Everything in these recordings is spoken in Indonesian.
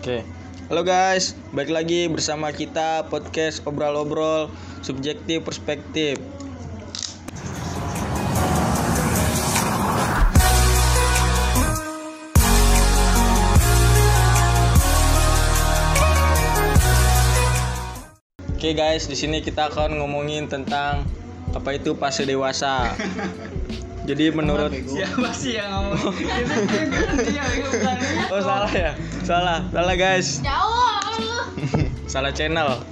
Oke. Halo guys, balik lagi bersama kita podcast obrol-obrol subjektif perspektif. Oke guys, di sini kita akan ngomongin tentang apa itu fase dewasa. Jadi menurut Siapa sih yang ngomong? Oh salah ya? Salah, salah guys. Jauh. salah channel.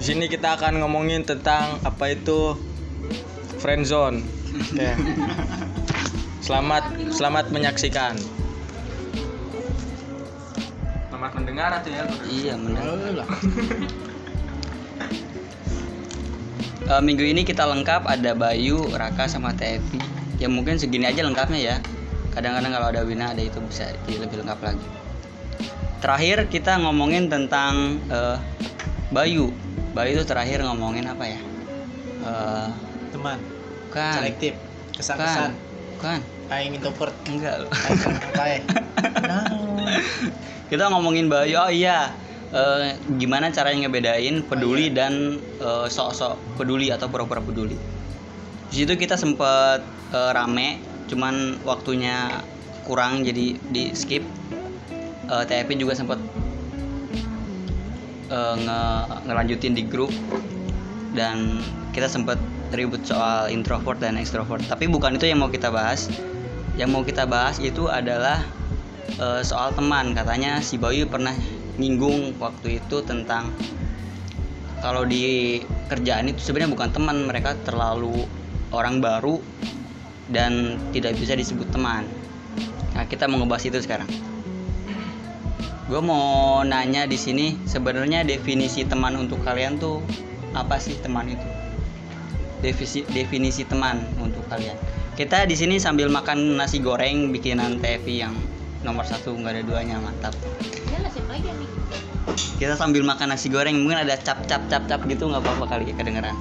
Di sini kita akan ngomongin tentang apa itu friendzone. Oke. Selamat selamat menyaksikan. Selamat mendengar atau ya? Iya benar. Eh, minggu ini kita lengkap ada Bayu, Raka sama Tevi. Ya mungkin segini aja lengkapnya ya. Kadang-kadang kalau ada Wina ada itu bisa jadi lebih lengkap lagi. Terakhir kita ngomongin tentang eh, Bayu. Bayu itu terakhir ngomongin apa ya? Eh, teman bukan. selektif kesan-kesan Bukan. aing introvert Enggak. apa ya kita ngomongin Bayu oh iya Eh, gimana caranya ngebedain peduli dan eh, sok-sok peduli atau pura-pura peduli? Di situ kita sempet eh, rame cuman waktunya kurang jadi di skip. Eh, TFP juga sempet eh, nge- ngelanjutin di grup. Dan kita sempet ribut soal introvert dan extrovert. Tapi bukan itu yang mau kita bahas. Yang mau kita bahas itu adalah eh, soal teman. Katanya si Bayu pernah nyinggung waktu itu tentang kalau di kerjaan itu sebenarnya bukan teman mereka terlalu orang baru dan tidak bisa disebut teman. Nah kita mau ngebahas itu sekarang. Gue mau nanya di sini sebenarnya definisi teman untuk kalian tuh apa sih teman itu? Definisi definisi teman untuk kalian. Kita di sini sambil makan nasi goreng bikinan TV yang nomor satu nggak ada duanya mantap. Dia nasib lagi nih. kita sambil makan nasi goreng mungkin ada cap cap cap cap gitu nggak apa-apa kali ya kedengeran.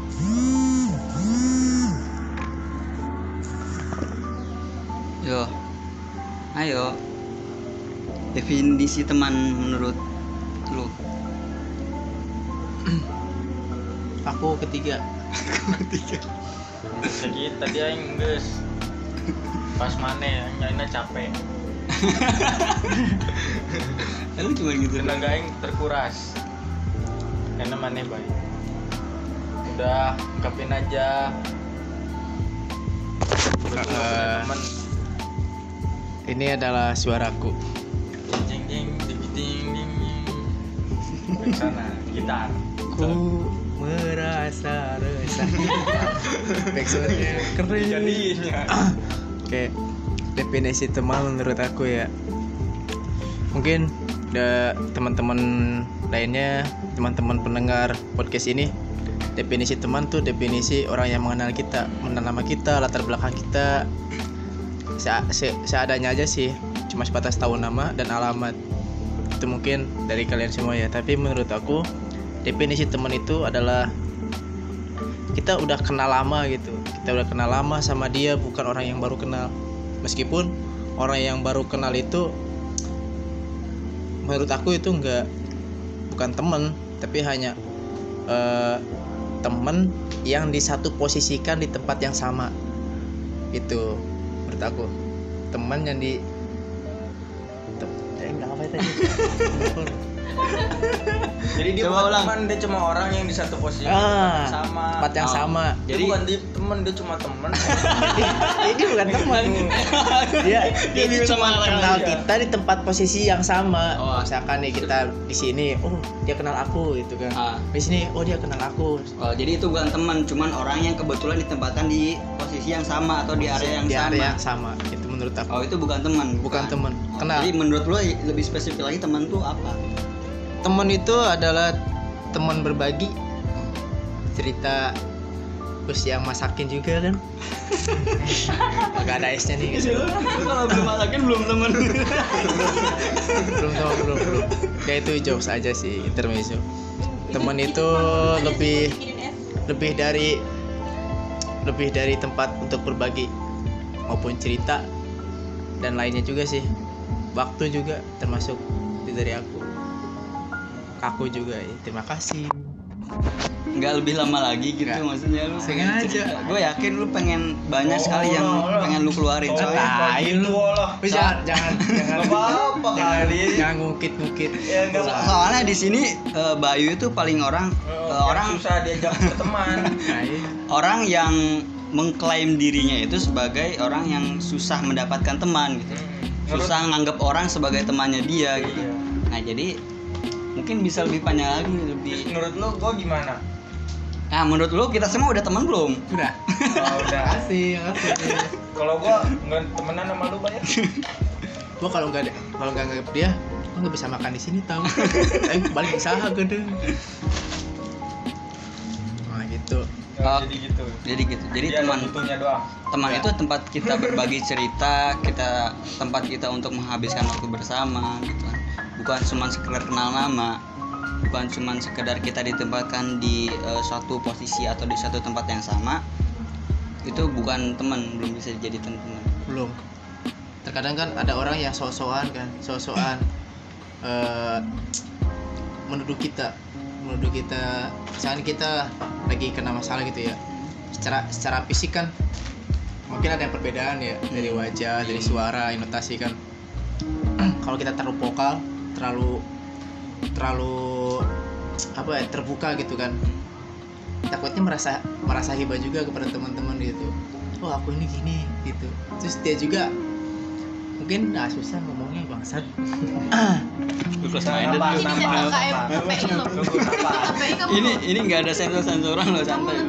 Yo. Ayo. Definisi teman menurut lu. Aku ketiga. Sakit tadi aing geus. Pas mana nyaina capek. lu cuma gitu Tenaga aing terkuras. Karena mana baik. Udah ungkapin aja. Betul, Eh. teman ini adalah suaraku jing jing ding ding ding ding. Dari sana gitar. ku merasa resah backsoundnya keren Jadinya. Oke, definisi teman menurut aku ya. Mungkin ada teman-teman lainnya, teman-teman pendengar podcast ini, definisi teman tuh definisi orang yang mengenal kita, mengenal nama kita, latar belakang kita. Se- se- seadanya aja sih, cuma sebatas tahu nama dan alamat. Itu mungkin dari kalian semua ya, tapi menurut aku definisi teman itu adalah kita udah kenal lama gitu kita udah kenal lama sama dia bukan orang yang baru kenal meskipun orang yang baru kenal itu menurut aku itu enggak bukan temen tapi hanya eh, temen yang di satu posisikan di tempat yang sama. Itu menurut aku. Teman yang di eh, apa tadi Jadi dia Coba bukan ulang. teman, dia cuma orang yang di satu posisi Ah, sama. tempat yang Oh. sama Jadi Jadi- bukan dia teman, dia cuma teman. ini bukan teman dia Dia bisa cuma kenal aja. kita di tempat posisi yang sama Oh. misalkan nih kita di sini oh dia kenal aku gitu kan Ah. di sini oh dia kenal aku Oh, jadi itu bukan teman, cuman orang yang kebetulan ditempatkan di posisi yang sama atau di area yang di sama. area yang sama itu menurut aku Oh, itu bukan teman. bukan teman Oh, kenal Jadi menurut lo lebih spesifik lagi teman tuh apa? Teman itu adalah teman berbagi. Cerita terus yang masakin juga kan? Agak ada esnya nih guys. Kalau belum masakin belum teman. belum tahu belum belum. Ya itu jokes aja sih intermezzo. Teman itu lebih lebih dari lebih dari tempat untuk berbagi maupun cerita dan lainnya juga sih. Waktu juga termasuk itu dari aku aku juga ya. Terima kasih. Nggak lebih lama lagi gitu Nggak. maksudnya lu. Sengaja. gue yakin lu pengen banyak sekali yang pengen lu keluarin soalnya Tai lu. Wih, jangan jangan jangan apa-apa jangan, kali. jangan ngungkit ngungkit Ya, soalnya di sini eh, Bayu itu paling orang eh, Yang orang susah diajak berteman nah, iya. orang yang mengklaim dirinya itu sebagai orang yang susah mendapatkan teman gitu. Susah nganggap orang sebagai temannya dia gitu. Iya. nah jadi mungkin bisa lebih panjang lagi lebih menurut lu gua gimana? Nah menurut lu kita semua udah teman belum? Udah. Oh, udah. Kasih kasih kalau gua nggak temenan sama lu banyak gua kalau nggak ada kalau nggak nganggap dia gua nggak bisa makan di sini tahu tapi balik usaha gede nah gitu. Oh, jadi gitu. Jadi gitu. Jadi Dia teman doang. teman Ya. itu tempat kita berbagi cerita kita tempat kita untuk menghabiskan waktu bersama gitu. kan. Bukan cuma sekedar kenal nama bukan cuma sekedar kita ditempatkan di eh, suatu posisi atau di suatu tempat yang sama itu bukan teman belum bisa jadi teman belum. Terkadang kan ada orang yang sok-sokan kan sok-sokan eh menuduh kita menuduh kita misalnya kita lagi kena masalah gitu ya secara secara fisik kan mungkin ada yang perbedaan ya dari wajah dari suara intonasi kan. Kalau kita terlalu vokal terlalu terlalu apa ya terbuka gitu kan. Takutnya merasa merasa hebat juga kepada teman-teman gitu. Oh aku ini gini gitu. Terus dia juga mungkin ah susah ngomongnya bangsat. Ini ini nggak ada sensor sensoran loh santai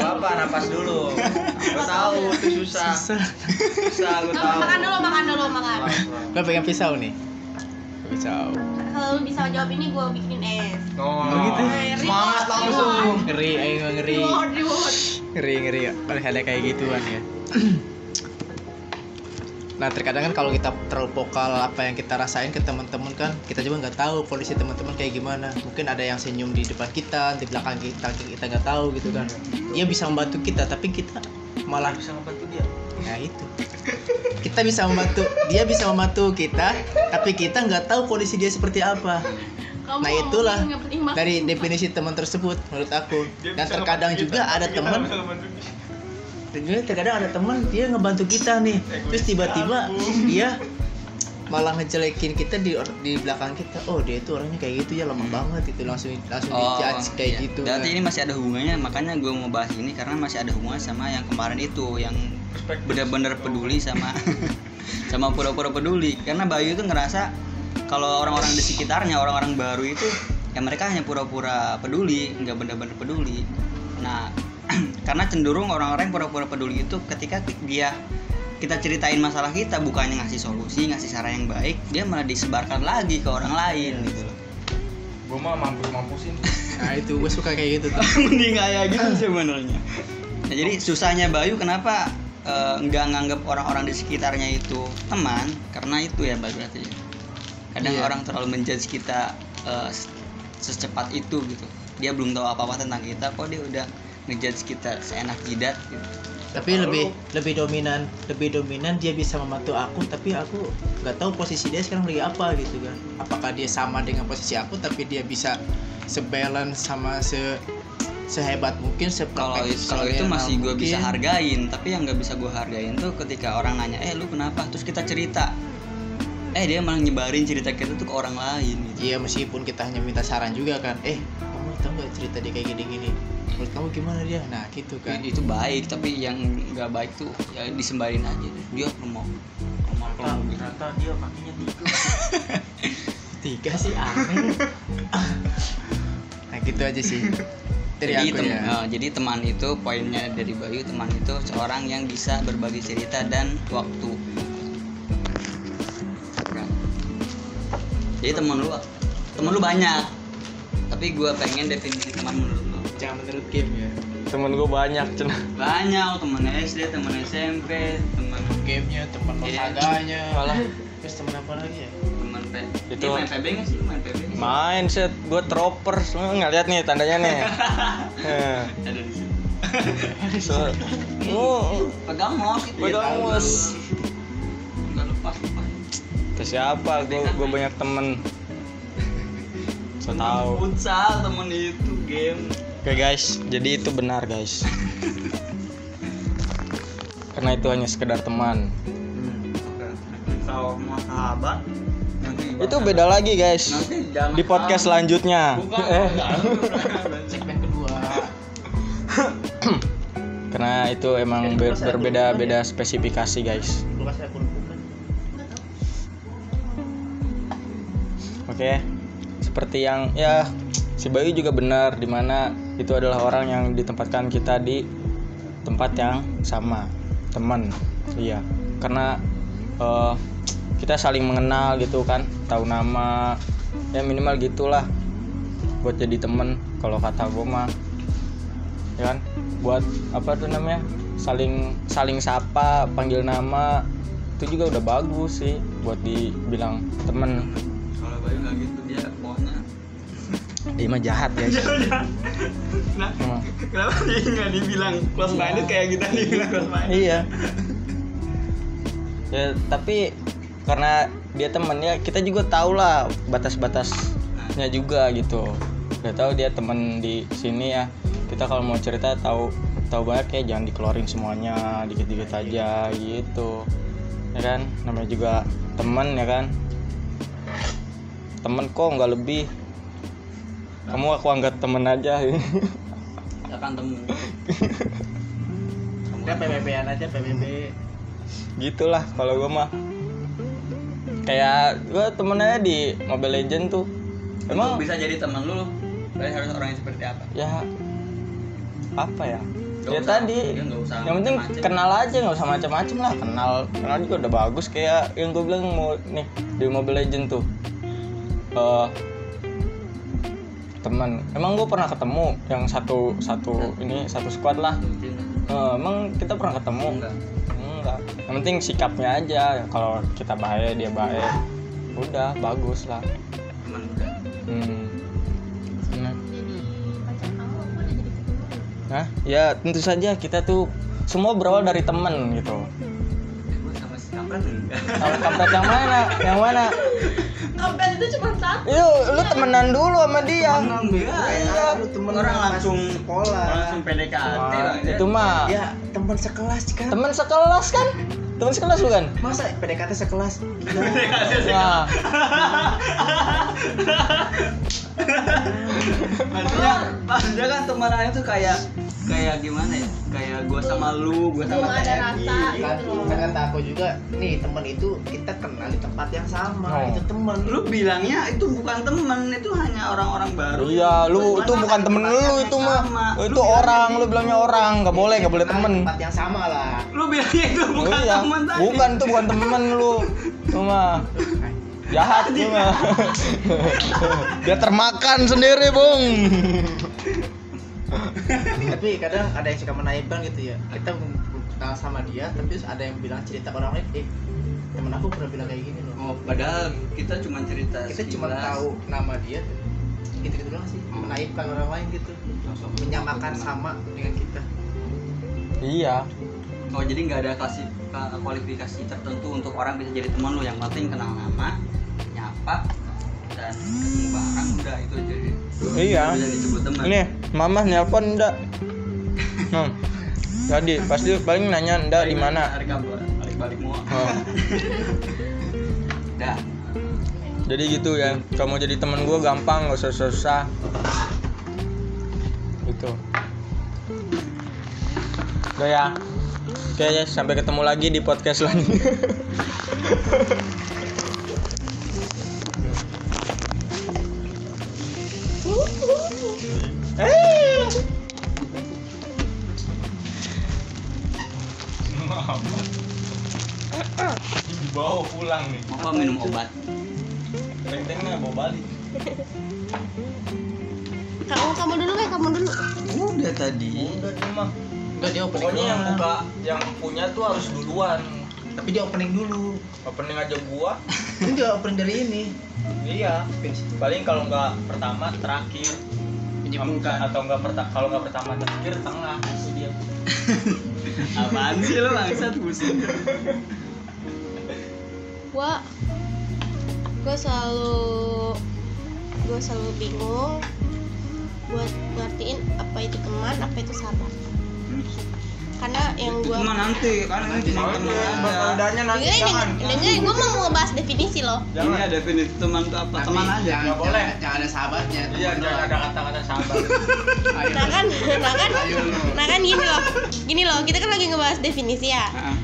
apa napas dulu. Gua tahu itu susah. Susah. Susah Kamu tahu. makan dulu, makan dulu, makan. gue pengen pisau nih pisau Kalau lu bisa jawab ini gue bikinin es. oh, Oh, gitu. semangat langsung ngeri ayo ngeri. Reward, reward. ngeri. Ngeri kalau ada kayak gituan ya. Nah terkadang kan kalau kita terlalu vokal apa yang kita rasain ke teman-teman kan kita juga nggak tahu kondisi teman-teman kayak gimana. Mungkin ada yang senyum di depan kita di belakang kita kita nggak tahu gitu kan. Dia bisa membantu kita tapi kita malah bisa ngebantu dia nah itu. Kita bisa membantu dia bisa membantu kita tapi kita nggak tahu kondisi dia seperti apa. Kamu nah itulah dari definisi teman tersebut menurut aku. Dan terkadang juga ada teman dan juga terkadang ada teman dia ngebantu kita nih. Terus tiba-tiba dia malah ngejelekin kita di di belakang kita oh dia itu orangnya kayak gitu ya lemah banget itu langsung langsung dijudge kayak iya. gitu Berarti kan. ini masih ada hubungannya, makanya gue mau bahas ini karena masih ada hubungan sama yang kemarin itu yang benar-benar peduli sama sama pura-pura peduli. Karena Bayu itu ngerasa kalau orang-orang di sekitarnya, orang-orang baru itu ya mereka hanya pura-pura peduli, nggak benar-benar peduli. Nah, karena cenderung orang-orang yang pura-pura peduli itu ketika dia kita ceritain masalah kita bukannya ngasih solusi, ngasih saran yang baik, dia malah disebarkan lagi ke orang lain gitu loh. gua mah mampus mampusin nah itu gue suka kayak gitu tuh mending kayak gitu sebenarnya nah, jadi susahnya Bayu kenapa eh, nggak nganggap orang-orang di sekitarnya itu teman karena itu ya Bayu berarti ya. kadang Iya. orang terlalu menjudge kita se- secepat itu gitu dia belum tahu apa-apa tentang kita kok dia udah ngejudge kita seenak jidat gitu. Tapi Kalau lebih lebih dominan lebih dominan dia bisa membantu aku tapi aku nggak tahu posisi dia sekarang lagi apa gitu kan. Apakah dia sama dengan posisi aku tapi dia bisa sebalance sama se sehebat mungkin kalau itu kalau itu masih gue bisa hargain tapi yang nggak bisa gue hargain tuh ketika orang nanya eh lu kenapa? Terus kita cerita. Eh dia malah nyebarin cerita kita tuh ke orang lain gitu. Iya meskipun kita hanya minta saran juga kan. Eh kamu tahu nggak cerita dia kayak gini gini menurut kamu gimana dia? Nah gitu kan. Itu baik tapi yang nggak baik tuh ya disembarin aja dia ngomong ngomong ternyata, ngomong gitu. ternyata dia kakinya tiga. Tiga sih aneh nah gitu aja sih. Dari jadi, aku tem- ya. eh, jadi teman itu poinnya dari Bayu teman itu seorang yang bisa berbagi cerita dan waktu. Ya. jadi teman lu teman lu banyak. Tapi gue pengen definisi teman menurut lu jangan menurut game ya. Temen gua banyak cina banyak teman SD teman SMP teman gamenya teman Iya. olahraganya Malah. terus teman apa lagi ya? Teman P Itu- Dia main PB nggak sih? Main PB nggak sih? main set. Gua tropper semua nggak lihat nih tandanya nih. Eh, ada di sini so, oh, pegang mouse itu. Pegang ya, mouse. nggak lepas lepas. Ke siapa? Gua gua banyak temen. So tahu. Futsal temen itu game oke guys. Jadi itu benar guys. Karena itu hanya sekedar teman. Sama sahabat nanti itu beda lagi guys di podcast selanjutnya. Bukan Eh, segmen kedua. Karena itu emang ber- berbeda-beda spesifikasi guys. Bukan Oke, seperti yang ya si Bayu juga benar di mana itu adalah orang yang ditempatkan kita di tempat yang sama, teman. Iya, karena eh, kita saling mengenal gitu kan, tahu nama, ya minimal gitulah buat jadi temen. Kalau kata gue mah, ya kan, buat apa tuh namanya, saling saling sapa, panggil nama, itu juga udah bagus sih buat dibilang temen. kalau Bayu nggak gitu dia maunya Dia mah jahat guys. nah Emang. kenapa dia nggak dibilang close minded kayak kita dibilang close minded Iya. Ya tapi karena dia temen ya kita juga tahu lah batas-batasnya juga gitu. Udah tahu dia temen di sini ya. Kita kalau mau cerita tahu tahu banyak ya jangan dikeluarin semuanya dikit-dikit aja gitu. Ya kan namanya juga temen ya kan. Temen kok nggak lebih. Kamu aku anggap temen aja. kita kan temu udah PPP-an aja PPP gitulah kalau gue mah. Kayak gue temennya di Mobile Legend tuh. Emang emang bisa jadi teman lu Kalian harus orang yang seperti apa? Ya apa ya? Nggak ya usah- tadi. Ya usah yang penting macem-macem. kenal aja nggak usah macam-macam lah. Kenal kenal juga udah bagus. Kayak yang gue bilang mau nih di Mobile Legend tuh. Eh teman. Emang gue pernah ketemu yang satu satu ini satu squad lah. Eh, emang kita pernah ketemu? Enggak. Enggak. Yang penting sikapnya aja. Kalau kita baik dia baik. Udah bagus lah. Teman udah. Hmm. Nah, Hah? ya tentu saja kita tuh semua berawal dari temen gitu. Gue si kampret enggak kalau kampret yang mana? Yang mana? Kampret itu cuma satu. Itu lu temenan dulu sama dia. Temenan, beda. iya. Lu temen orang langsung sekolah. langsung PDKT lah ya. itu mah. Ya teman sekelas kan. Temen sekelas kan? Temen sekelas bukan? Masa PDKT sekelas? Nah maksudnya maksudnya kan temenan itu kayak kayak gimana ya? Kayak gue sama lu gue belum sama ada rasa kan gitu kan kata aku juga nih teman itu kita kenal di tempat yang sama Oh. itu teman lu bilangnya itu bukan temen itu hanya orang-orang baru. Iya lu itu bukan temen lu itu mah. itu Lu orang lu bilangnya orang. Nggak boleh nggak boleh di temen. Tempat yang sama lah. Lu bilangnya itu bukan iya. temen tadi. Bukan itu bukan temen lu. Itu mah jahat lu mah. Dia termakan sendiri bung tapi kadang ada yang suka menaibkan gitu ya. Kita kenal sama dia tapi ada yang bilang cerita ke orang lain eh temen aku pernah bilang kayak gini loh. Oh padahal kita cuma cerita kita cuma tahu nama dia gitu gitu doang sih. Hmm. menaibkan orang lain gitu. Menyamakan sama dengan kita. Iya. Oh jadi nggak ada klasi, ka- kualifikasi tertentu untuk orang bisa jadi teman lu. Yang penting kenal nama nyapa dan ketemu barang udah itu jadi Iya. bisa disebut teman ini mama nelpon enggak hmm. jadi pasti paling nanya enggak di mana? Tarik kabar balik balik mau Oh. dah jadi gitu ya kalau mau jadi temen gue gampang gak usah susah. Gitu. Udah ya. Oke ya sampai ketemu lagi di podcast selanjutnya minum obat Teng-tengnya bawa balik. kamu kamu dulu kayak kamu dulu udah tadi Udah dia mah. enggak dia opening Pokoknya yang buka, yang punya tuh harus duluan. tapi dia opening dulu Opening aja gua. ini dia opening dari ini Iya. Paling kalau nggak pertama terakhir. Enggak, atau nggak pertama kalau nggak pertama terakhir tengah itu dia. apaan sih lo bangsat pusing gua gua selalu gue selalu bingung buat ngertiin apa itu teman apa itu sahabat. Karena yang gue cuma nanti kan ini cuma teman aja nanti jangan. dengerin gue mau ngebahas definisi loh. Ini ada definisi teman itu apa? Teman aja. jangan, boleh. jangan, jangan ada sahabatnya Iya, jangan ada kata-kata sahabat. Nah kan nah kan nah kan gini loh. Gini loh kita kan lagi ngebahas definisi ya. Heeh.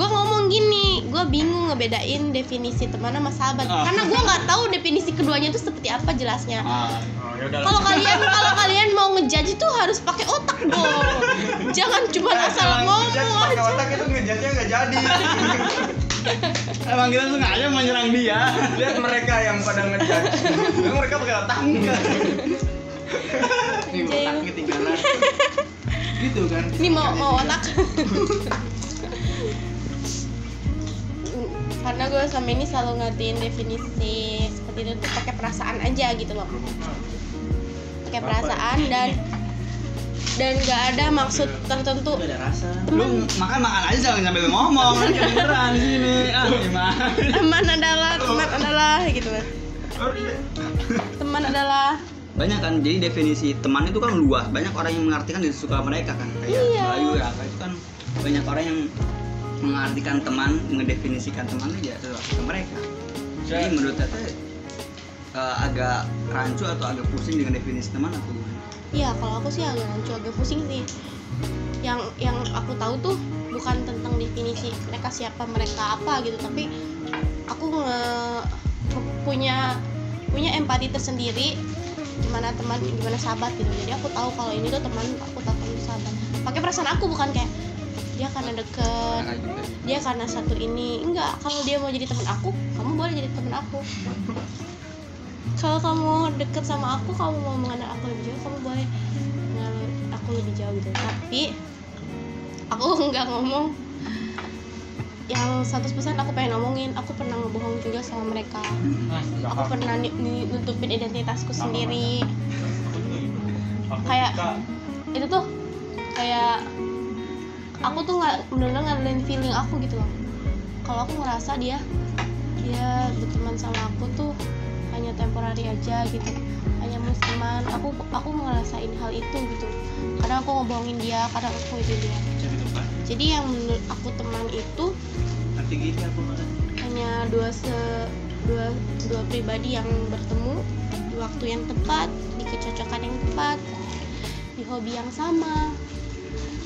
Gue ngomong gini gue bingung ngebedain definisi teman sama sahabat Ah. karena gue nggak tahu definisi keduanya itu seperti apa jelasnya Ah, Oh, ya kalau kalian kalau kalian mau ngejudge itu harus pakai otak dong jangan cuma asal ngomong pakai aja otak itu ngejatnya nggak jadi. emang kita sengaja menyerang dia Lihat mereka yang pada. Memang mereka pakai otak enggak. Nih otak ketinggalan. gitu kan. ini mau mau otak karena gue selama ini selalu ngertiin definisi seperti itu tuh pakai perasaan aja gitu loh. Pakai perasaan dan dan nggak ada maksud tertentu. Ada rasa. lu makan makan aja jangan sambil ngomong kan kedengeran di sini. Ah gimana? Teman adalah teman adalah gitu loh. Teman adalah. Banyak kan jadi definisi teman itu kan luas. Banyak orang yang mengartikan dan suka mereka kan. Kayak Iya. Bayu Raka itu kan banyak orang yang mengartikan teman mendefinisikan teman aja sesuatu ke mereka jadi menurut Tete eh, agak rancu atau agak pusing dengan definisi teman atau gimana? Iya, kalau aku sih agak rancu, agak pusing sih. Yang yang aku tahu tuh bukan tentang definisi mereka siapa, mereka apa gitu, tapi aku nge, punya punya empati tersendiri gimana teman, gimana sahabat gitu. Jadi aku tahu kalau ini tuh teman, aku tahu kalau ini sahabat. Pakai perasaan aku bukan kayak dia karena deket, dia karena satu ini. Enggak kalau dia mau jadi teman aku kamu boleh jadi teman aku. Kalau kamu deket sama aku kamu mau mengenal aku lebih jauh kamu boleh mengenal aku lebih jauh gitu. Tapi aku nggak ngomong. Yang 100% aku pengen ngomongin. Aku pernah ngebohong juga sama mereka. Aku pernah nutupin identitasku sendiri. Kayak itu tuh kayak aku tuh nggak bener-bener ngandelin feeling aku gitu loh. Kalau aku ngerasa dia dia berteman sama aku tuh hanya temporary aja gitu. Hanya musiman. Aku aku ngerasain hal itu gitu. Kadang aku ngebohongin dia kadang aku itu dia. Jadi yang menurut aku teman itu Nanti gini aku makan. hanya dua se dua dua pribadi yang bertemu di waktu yang tepat di kecocokan yang tepat di hobi yang sama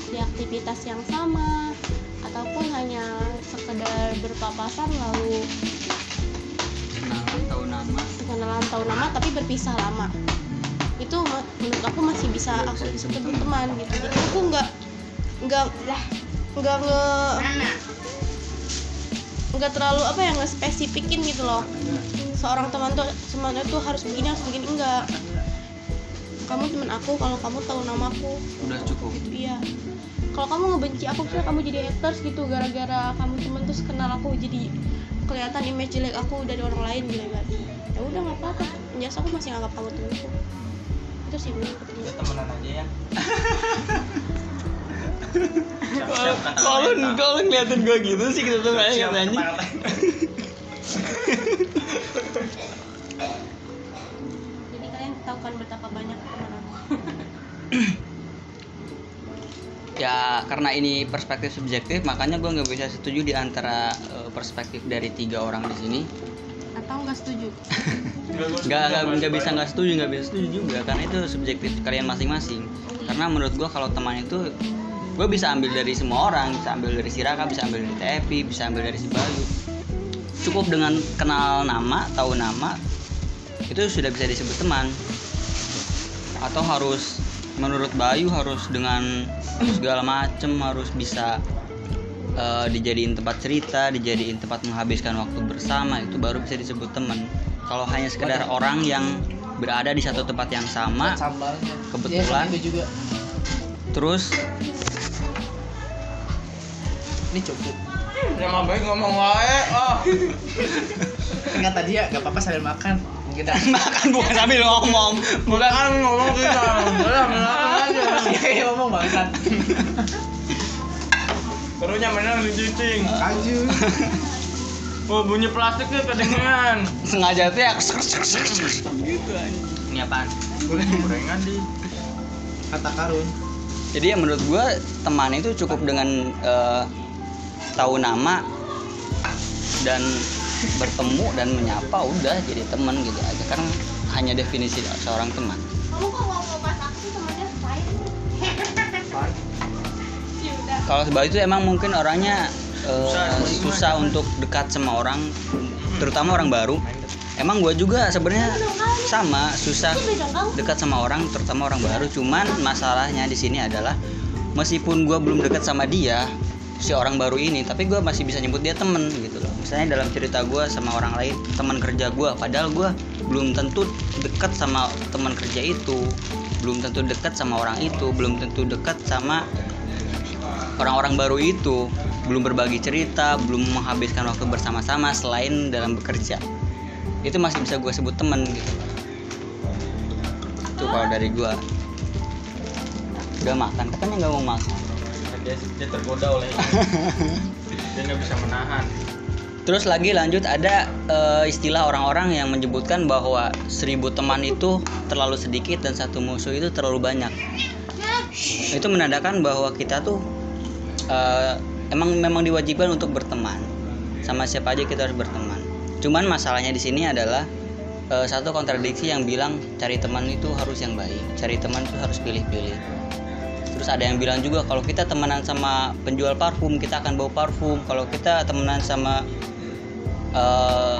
di aktivitas yang sama ataupun hanya sekedar berpapasan lalu kenalan tahu nama kenalan tahu nama tapi berpisah lama. Itu menurut aku masih bisa aku sebut teman gitu. Jadi aku nggak nggak lah. nggak nge nggak terlalu apa ya nggak spesifikin gitu loh. Seorang teman tuh teman itu harus begini harus begini enggak kamu teman aku kalau kamu tahu namaku udah cukup. Gitu iya kalau kamu ngebenci aku terus kamu jadi haters gitu gara-gara kamu temen terus kenal aku jadi kelihatan image jelek aku dari orang lain gitu kan ya udah nggak apa-apa. Jelas aku masih nganggap kamu temenku itu sih aku Ya, temenan aja ya. kalau kalau ngeliatin gua gitu sih kita tuh kayak katanya? Jadi kalian tahu kan betapa banyak teman aku ya karena ini perspektif subjektif makanya gua nggak bisa setuju di antara eh, perspektif dari tiga orang di sini. Atau nggak setuju? Nggak nggak bisa nggak setuju nggak bisa setuju juga karena itu subjektif kalian masing-masing. Karena menurut gua kalau teman itu gue bisa ambil dari semua orang bisa ambil dari si Raka bisa ambil dari Tepi bisa ambil dari si Bayu. Cukup dengan kenal nama tahu nama itu sudah bisa disebut teman. Atau harus menurut Bayu harus dengan segala macem harus bisa eh, dijadiin tempat cerita dijadiin tempat menghabiskan waktu bersama itu baru bisa disebut teman kalau hanya sekedar orang yang berada di satu tempat yang sama sambalnya. Kebetulan. Iya, itu juga. terus Ini cukup. Ya mah baik ngomong wae. Oh. Enggak tadi ya, enggak apa-apa sambil makan. Mungkin dah. makan bukan sambil ngomong Bukan kan ngomong kita. Udah menang aja. Iya, ngomong bangsat. Menang di cicing. Kaju. oh bunyi plastiknya kedengeran sengaja tuh ya gitu anjing. ini apaan gorengan di kata karun jadi ya menurut gua teman itu cukup dengan eh, tahu nama dan bertemu dan menyapa udah jadi teman gitu aja kan hanya definisi seorang teman. Kamu kok mau pas aku sih ya udah kalau sebab itu emang mungkin orangnya eh, susah untuk dekat sama orang terutama orang baru. Emang gua juga sebenarnya sama susah dekat sama orang terutama orang baru. Cuman masalahnya di sini adalah meskipun gua belum dekat sama dia si orang baru ini tapi gua masih bisa nyebut dia temen gitu loh. Misalnya dalam cerita gua sama orang lain teman kerja gua padahal gua belum tentu dekat sama teman kerja itu. Belum tentu dekat sama orang itu. Belum tentu dekat sama orang-orang baru itu. Belum berbagi cerita belum menghabiskan waktu bersama-sama selain dalam bekerja. Itu masih bisa gue sebut temen gitu. Itu kalau dari gue udah makan katanya nggak mau makan. Dia, dia tergoda oleh dia nggak bisa menahan terus lagi lanjut ada eh, istilah orang-orang yang menyebutkan bahwa seribu teman itu terlalu sedikit dan satu musuh itu terlalu banyak. Itu menandakan bahwa kita tuh eh, emang memang diwajibkan untuk berteman. Sama siapa aja kita harus berteman. Cuman masalahnya di sini adalah eh, satu kontradiksi yang bilang cari teman itu harus yang baik cari teman itu harus pilih-pilih. Terus ada yang bilang juga kalau kita temenan sama penjual parfum kita akan bau parfum. Kalau kita temenan sama eh,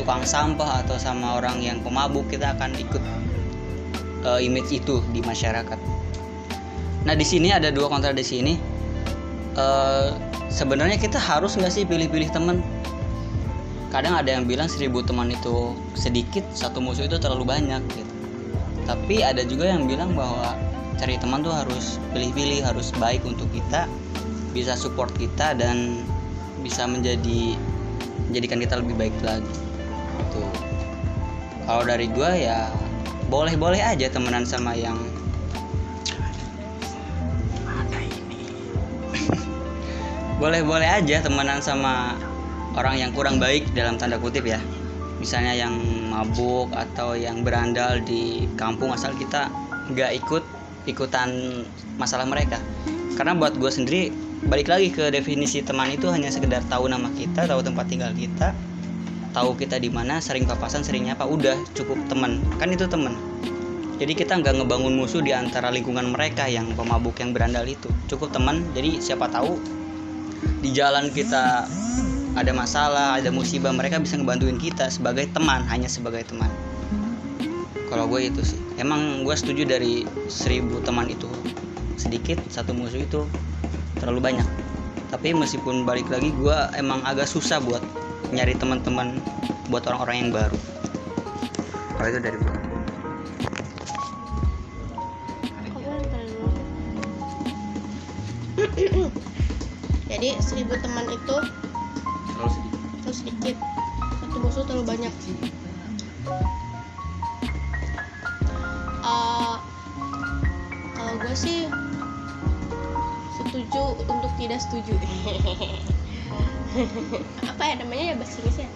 tukang sampah atau sama orang yang pemabuk kita akan ikut eh, image itu di masyarakat. Nah di sini ada dua kontradiksi ini. Eh, sebenarnya kita harus nggak sih pilih-pilih teman? Kadang ada yang bilang seribu teman itu sedikit satu musuh itu terlalu banyak gitu. Tapi ada juga yang bilang bahwa cari teman tuh harus pilih-pilih harus baik untuk kita bisa support kita dan bisa menjadi menjadikan kita lebih baik lagi. Tuh. Kalau dari gua ya boleh-boleh aja temenan sama yang boleh-boleh aja temenan sama orang yang kurang baik dalam tanda kutip ya. Misalnya yang mabuk atau yang berandal di kampung asal kita nggak ikut ikutan masalah mereka. Karena buat gue sendiri balik lagi ke definisi teman itu hanya sekedar tahu nama kita tahu tempat tinggal kita tahu kita di mana sering papasan seringnya apa udah cukup teman. Kan itu teman. Jadi kita nggak ngebangun musuh di antara lingkungan mereka yang pemabuk yang berandal itu. Cukup teman jadi siapa tahu di jalan kita ada masalah ada musibah mereka bisa ngebantuin kita sebagai teman hanya sebagai teman. Kalau gue itu sih. Emang gue setuju dari seribu teman itu. Sedikit satu musuh itu terlalu banyak. Tapi meskipun balik lagi gue emang agak susah buat nyari teman-teman buat orang-orang yang baru. Kalau itu dari gue jadi seribu teman itu terlalu sedikit. terus sedikit. Satu musuh terlalu banyak. Eh, kalau gue sih setuju untuk tidak setuju. Apa ya namanya ya bahasa Inggris ya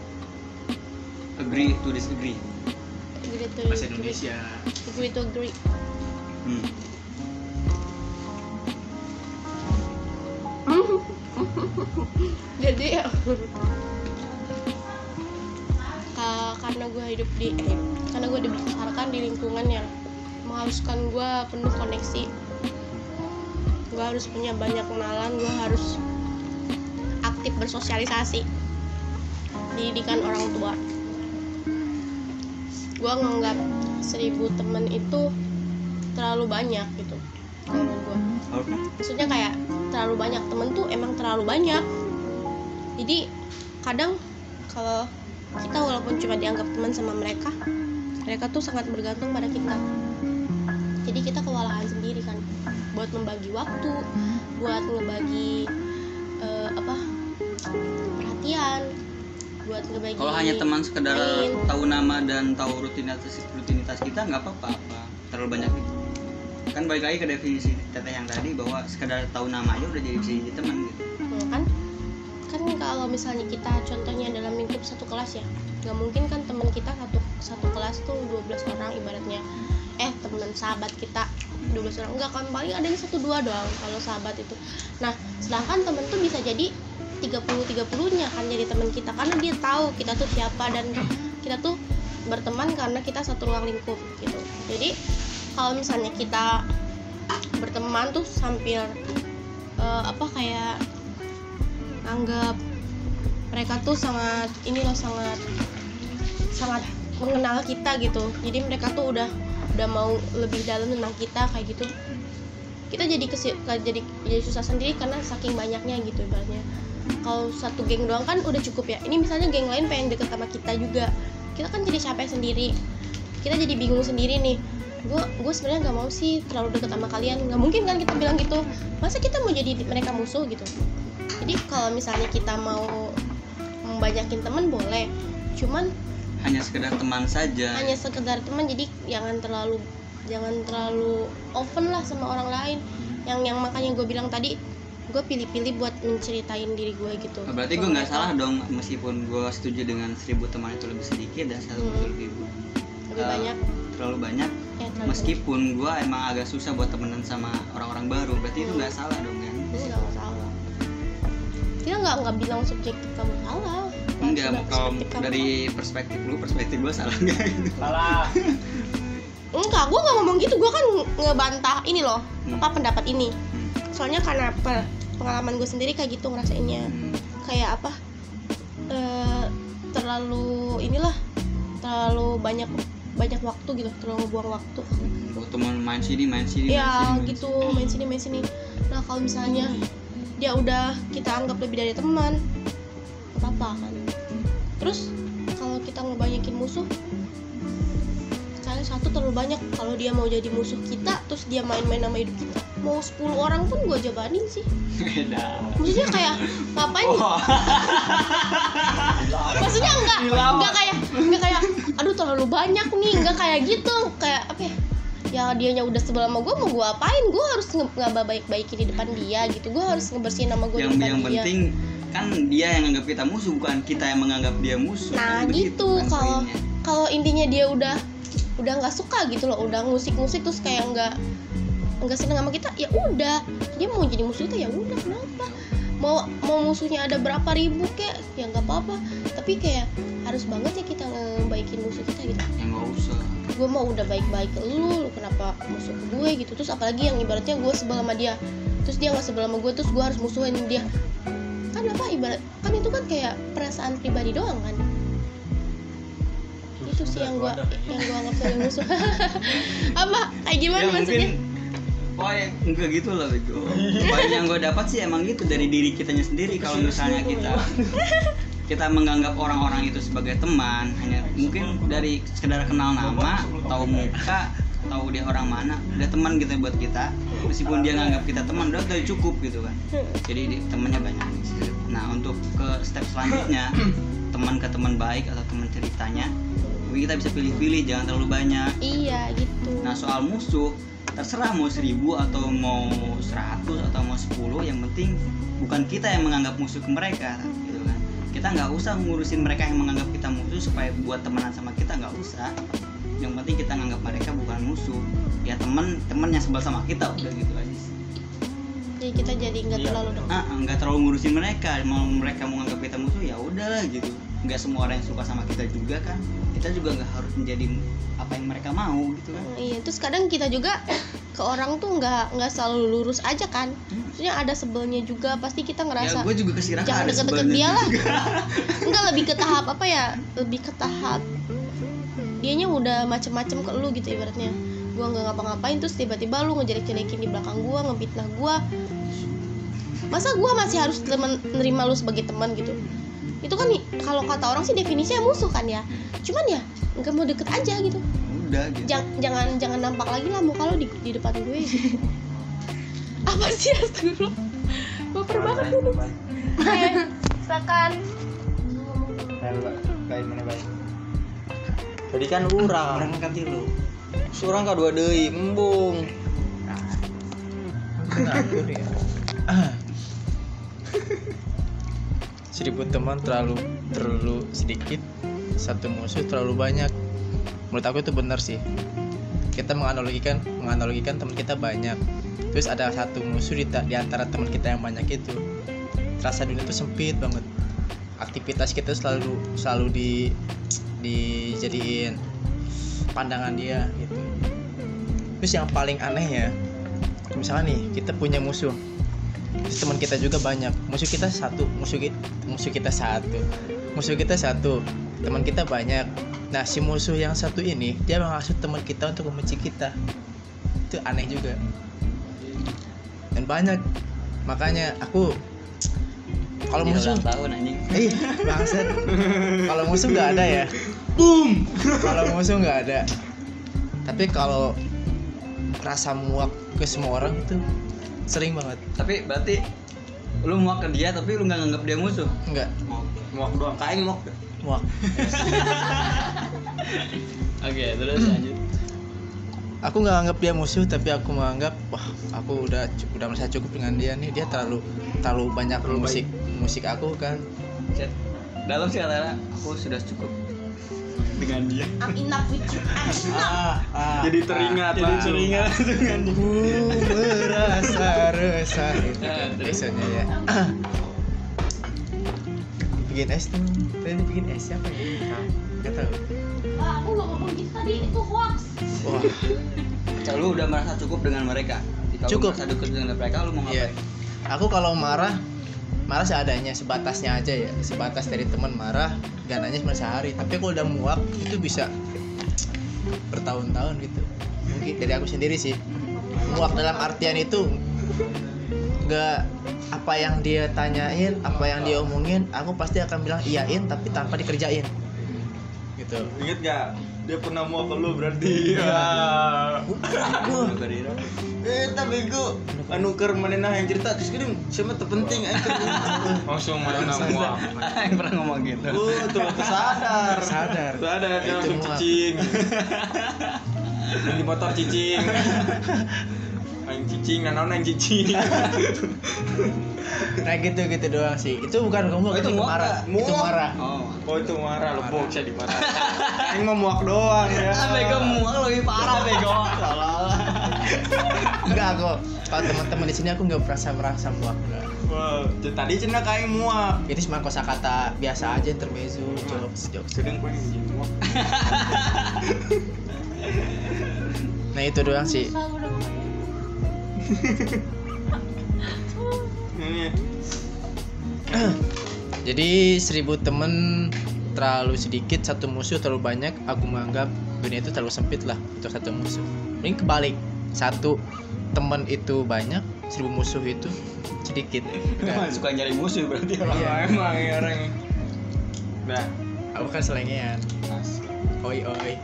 agree to disagree. Agree to bahasa Indonesia. Agree to agree. Hmm. jadi ya. Ka- karena gue hidup di eh, karena gue dibesarkan di lingkungan yang mengharuskan gue penuh koneksi gue harus punya banyak kenalan gue harus aktif bersosialisasi didikan orang tua. Gue nganggap seribu temen itu terlalu banyak gitu kalau gue maksudnya kayak terlalu banyak temen tuh emang terlalu banyak. Jadi kadang kalau kita walaupun cuma dianggap teman sama mereka mereka tuh sangat bergantung pada kita jadi kita kewalahan sendiri kan buat membagi waktu buat ngebagi eh, apa perhatian buat ngebagi Kalau hanya teman sekedar main. tahu nama dan tahu rutinitas rutinitas kita nggak apa-apa apa terlalu banyak itu. Kan balik lagi ke definisi teteh yang tadi bahwa sekedar tahu nama aja udah jadi bisa jadi teman gitu. Kan kan kalau misalnya kita contohnya dalam lingkup satu kelas ya nggak mungkin kan teman kita satu satu kelas tuh 12 orang ibaratnya. Eh teman sahabat kita 12 orang. Enggak kan paling adanya satu dua doang kalau sahabat itu. Nah sedangkan temen tuh bisa jadi 30 30 nya kan jadi teman kita karena dia tahu kita tuh siapa dan kita tuh berteman karena kita satu ruang lingkup gitu. Jadi kalau misalnya kita berteman tuh sambil eh, apa kayak anggap mereka tuh sangat ini loh sangat sangat mengenal kita gitu. Jadi mereka tuh udah udah mau lebih dalam tentang kita kayak gitu. Kita jadi kesi- jadi jadi susah sendiri karena saking banyaknya gitu ibaratnya. Kalau satu geng doang kan udah cukup ya. Ini misalnya geng lain pengen deket sama kita juga. Kita kan jadi capek sendiri. Kita jadi bingung sendiri nih. Gue gue sebenarnya nggak mau sih terlalu deket sama kalian. Nggak mungkin kan kita bilang gitu. Masa kita mau jadi mereka musuh gitu? Jadi kalau misalnya kita mau membanyakin temen boleh. Cuman hanya sekedar teman saja. Hanya sekedar teman jadi jangan terlalu jangan terlalu open lah sama orang lain. Yang yang makanya gue bilang tadi gue pilih-pilih buat menceritain diri gue gitu. Oh, berarti gue nggak salah dong meskipun gue setuju dengan seribu teman itu lebih sedikit dan satu Hmm. lebih lebih eh, banyak. terlalu banyak ya terlalu meskipun gue emang agak susah buat temenan sama orang-orang baru berarti itu nggak salah dong kan? Itu nggak masalah kita nggak nggak bilang subjektif kamu salah. Enggak Nggak kalau subjektif kamu dari perspektif lu perspektif gue salah nggak? Gitu salah. Enggak gue nggak ngomong gitu. Gue kan ngebantah ini loh Hmm. apa pendapat ini. Hmm. soalnya karena pe- pengalaman gue sendiri kayak gitu ngerasainnya. Hmm. kayak apa? Eh, terlalu inilah terlalu banyak banyak waktu gitu terlalu buang waktu. Teman main sini main sini main ya sini, main gitu. main sini main sini. Nah kalau misalnya dia udah kita anggap lebih dari teman. Apa apa kan. Terus kalau kita ngebanyakin musuh sekali satu terlalu banyak. Kalau dia mau jadi musuh kita terus dia main-main sama hidup kita mau 10 orang pun gua jabanin sih. Maksudnya kayak ngapain? Wah, maksudnya enggak enggak kayak enggak kayak aduh terlalu banyak nih. Enggak kayak gitu. Kayak apa ya ya dianya udah sebelah sama gue mau gue apain? Gue harus ngaba baik baikin di depan dia gitu. Gue harus ngebersihin nama gue yang di depan yang dia. penting kan dia yang anggap kita musuh bukan kita yang menganggap dia musuh. Nah Kan gitu. kan kalau kalau intinya dia udah udah nggak suka gitu loh udah ngusik-ngusik terus kayak nggak nggak seneng sama kita ya udah. Dia mau jadi musuh kita ya udah kenapa? Mau mau musuhnya ada berapa ribu kek? Ya nggak apa-apa. Tapi kayak harus banget ya kita ngebaikin musuh kita gitu. Ya nggak usah gue mau udah baik-baik ke lu, lu kenapa musuh ke gue gitu. Terus apalagi yang ibaratnya gue sebel sama dia. Terus dia nggak sebel sama gue terus gue harus musuhin dia. Kan apa ibarat kan itu kan kayak perasaan pribadi doang kan? Itu sih yang gue yang gue anggap sebagai musuh. Apa? Kayak gimana ya maksudnya? mungkin Pokoknya enggak gitu lah bego Poin yang gue dapat sih emang gitu dari diri kitanya sendiri kalau misalnya kita kita menganggap orang-orang itu sebagai teman hanya mungkin dari sekedar kenal nama tahu muka tahu dia orang mana udah teman gitu buat kita. Meskipun dia nganggap kita teman udah udah cukup gitu kan. Jadi di- temannya banyak. Nah untuk ke step selanjutnya teman ke teman baik atau teman ceritanya kita bisa pilih-pilih jangan terlalu banyak. Iya gitu. Nah soal musuh terserah mau seribu atau mau seratus atau mau sepuluh yang penting bukan kita yang menganggap musuh ke mereka kita nggak usah ngurusin mereka yang menganggap kita musuh supaya buat temenan sama kita nggak usah. Yang penting kita nganggap mereka bukan musuh. Ya temen temen yang sebel sama kita udah gitu aja jadi kita jadi nggak Iya. terlalu ah nggak terlalu ngurusin mereka. Mau mereka mau nganggap kita musuh ya udahlah gitu. Nggak semua orang yang suka sama kita juga kan. Kita juga nggak harus menjadi apa yang mereka mau gitu kan. Iya terus kadang kita juga ke orang tuh nggak nggak selalu lurus aja kan. Maksudnya ada sebelnya juga pasti kita ya ngerasa gue juga kesiraka jangan deket-deket dia lah. enggak lebih ke tahap apa ya? Lebih ke tahap dianya udah macem-macem ke lu gitu ibaratnya. Gua nggak ngapa-ngapain terus tiba-tiba lu ngejelek-jelekin di belakang gua ngebitnah gua masa gua masih harus temen, nerima lu sebagai teman gitu? Itu kan kalau kata orang sih definisinya musuh kan ya. Cuman ya nggak mau deket aja gitu. Udah gitu. Jang- jangan jangan nampak lagi lah muka lu di, di depan gue. Apa sih astagfirullah? Baper banget Oke, silakan. Baik mana baik tadi kan urang. Orang angkat lu. Surang ka dua deui embung. Ya seribu teman terlalu terlalu sedikit satu musuh terlalu banyak. Menurut aku itu benar sih. Kita menganalogikan menganalogikan teman kita banyak. Terus ada satu musuh di, di antara teman kita yang banyak itu rasa dunia itu sempit banget. Aktivitas kita selalu selalu di dijadiin pandangan dia gitu. Terus yang paling aneh ya misalnya nih kita punya musuh teman kita juga banyak. Musuh kita satu musuh kita musuh kita satu. Musuh kita satu teman kita banyak. Nah si musuh yang satu ini dia menghasut teman kita untuk membenci kita. Itu aneh juga. Dan banyak. Makanya aku kalau musuh ulang tahun anjing. Eh bangsat. Kalau musuh nggak ada ya? Boom! Kalau musuh nggak ada. Tapi kalau rasa muak ke semua orang itu sering banget. Tapi berarti lu muak ke dia tapi lu nggak nganggap dia musuh? Nggak. Muak doang. Kain muak muak. Oke terus lanjut. Aku nggak anggap dia musuh tapi aku menganggap wah aku udah udah merasa cukup dengan dia nih. Dia terlalu terlalu banyak Terlalu musik musik aku kan. Chat. dalam sih kata aku sudah cukup dengan dia. I'm enough with you. I'm enough ah, jadi teringat jadi langsung. teringat dengan dia Ku merasa resah. Itu Ah, kan biasanya ya. Bikin es tuh tadi bikin es siapa ya? Nggak tahu. Ah, aku nggak ngomong gitu tadi itu hoax. Wah. Kalau lu udah merasa cukup dengan mereka kalau Cukup. merasa cukup dengan mereka lu mau Iya. ngapain? Aku kalau marah marah seadanya sebatasnya aja ya. Sebatas dari teman marah gak nanya cuma sehari. Tapi kalau udah muak itu bisa bertahun-tahun gitu. Mungkin dari aku sendiri sih. Muak dalam artian itu gak apa yang dia tanyain apa yang dia omongin aku pasti akan bilang iyain tapi tanpa dikerjain. Gitu. Inget gak dia pernah muak ke lu berarti. Ya Wah, eh tapi bego. Anu manehna yang cerita terus kirim siapa terpenting aja langsung mana muak. Yang pernah ngomong gitu. Oh, tuh sadar. Sadar. Sadar dia Itu langsung cicing. Di motor cicing. Aing cicing, naon aing cicing. nah gitu gitu doang sih. Itu bukan kamu Oh, itu marah. itu marah. Oh. Oh itu marah. Lu bok saya dimarah. Aing mah muak doang ya. ah bego muak lebih parah. Bego Salah. enggak kok kalau teman-teman di sini aku nggak merasa merasa muak enggak. J- tadi cenah ka aing muak. itu cuma kosakata biasa aja intermezzo jokes jokes. Sedang paling jadi muak. nah itu doang sih jadi seribu temen terlalu sedikit satu musuh terlalu banyak aku menganggap dunia itu terlalu sempit lah untuk satu musuh. Ini kebalik. Satu teman itu banyak seribu musuh itu sedikit. Emang suka nyari musuh berarti orang. Iya. emang ya. Orang. Nah, aku kan selengean. Oi oi.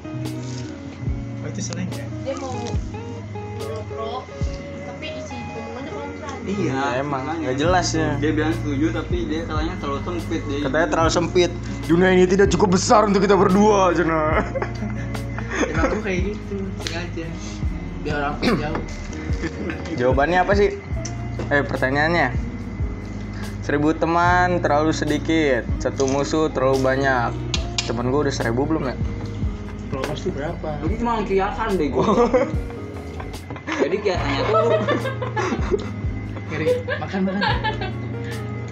Oh itu seleng ya dia mau pro minumannya iya emang nggak jelas ya. dia bilang setuju tapi dia katanya terlalu sempit dia Katanya terlalu sempit. Dunia ini tidak cukup besar untuk kita berdua, cenah. emang aku kayak gitu sengaja biar orang jauh Jawabannya apa sih? Eh pertanyaannya Seribu teman terlalu sedikit Satu musuh terlalu banyak Temen gue udah seribu belum ya? kalau pasti berapa Lu cuma kiasan bego jadi kiasannya tuh Kiri, makan makan.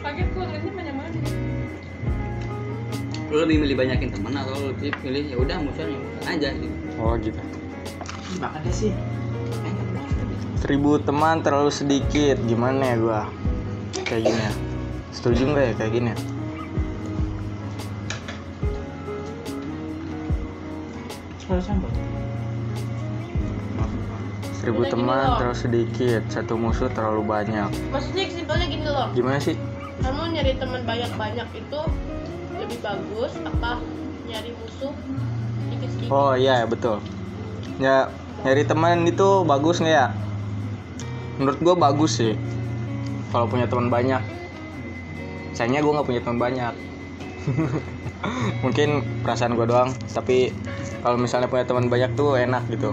Pakai kuahnya banyak banget lu lebih milih banyakin teman atau lu lebih milih ya udah musuhnya aja gitu. Oh gitu. Ih, makan deh sih. Seribu teman terlalu sedikit Gimana ya gua? Kayak gini ya. Setuju nggak ya kayak gini ya? sambal Seribu Udah teman terlalu sedikit Satu musuh terlalu banyak. Maksudnya simpelnya gini loh. Gimana sih? kamu nyari teman banyak-banyak itu lebih bagus apa nyari musuh sedikit-sedikit Oh iya betul. Ya nyari teman itu bagus nggak ya? Menurut gua bagus sih Kalau punya teman banyak. Sayangnya gua nggak punya teman banyak. Mungkin perasaan gua doang Tapi kalau misalnya punya teman banyak tuh enak gitu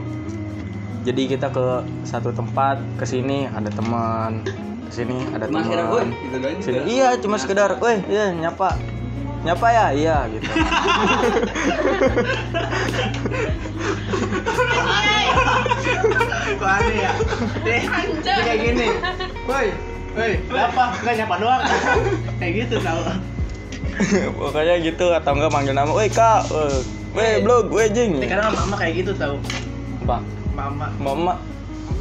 Jadi kita ke satu tempat ke sini ada teman sini ada "Woi," teman gitu sini iya cuma sekedar weh iya nyapa nyapa ya iya gitu Kok aneh ya? Deh, kayak gini. Woi, woi, apa? Enggak nyapa doang. kayak gitu tau. pokoknya gitu atau enggak manggil nama weh kak weh blog weh jing Nih, kadang mama kayak gitu tau. apa Mama, mama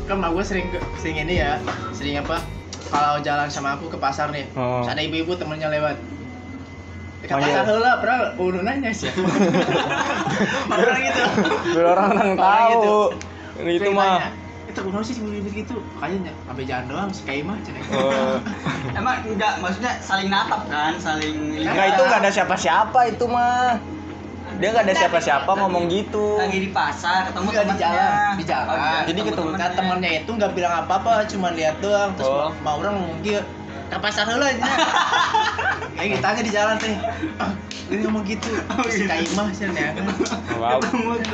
kan mama gue sering ke- sering ini ya, sering apa? Kalau jalan sama aku ke pasar nih, Oh. ada ibu-ibu temennya lewat. Ke Manggil. pasar heula, padahal udah nanya sih. Orang gitu. biar orang orang tahu itu Sering mah Itu kuno sih ibu-ibu gitu. Makanya sampai jalan doang, kayak mah. Oh. Emang enggak maksudnya saling natap kan, saling Nggak itu nggak ada siapa-siapa itu mah. Dia nggak ada siapa-siapa ngomong gitu. lagi di pasar ketemu di jalan, di jalan. Oh, iya, Jadi ketemu temennya. temennya itu nggak bilang apa-apa, cuma lihat doang. Terus Oh. mau, mau orang ngomong gitu, ke pasar heula nya. Kayak gitu aja di jalan teh. Ah, Ini ngomong gitu. Si Kaimah sih ya. Wow.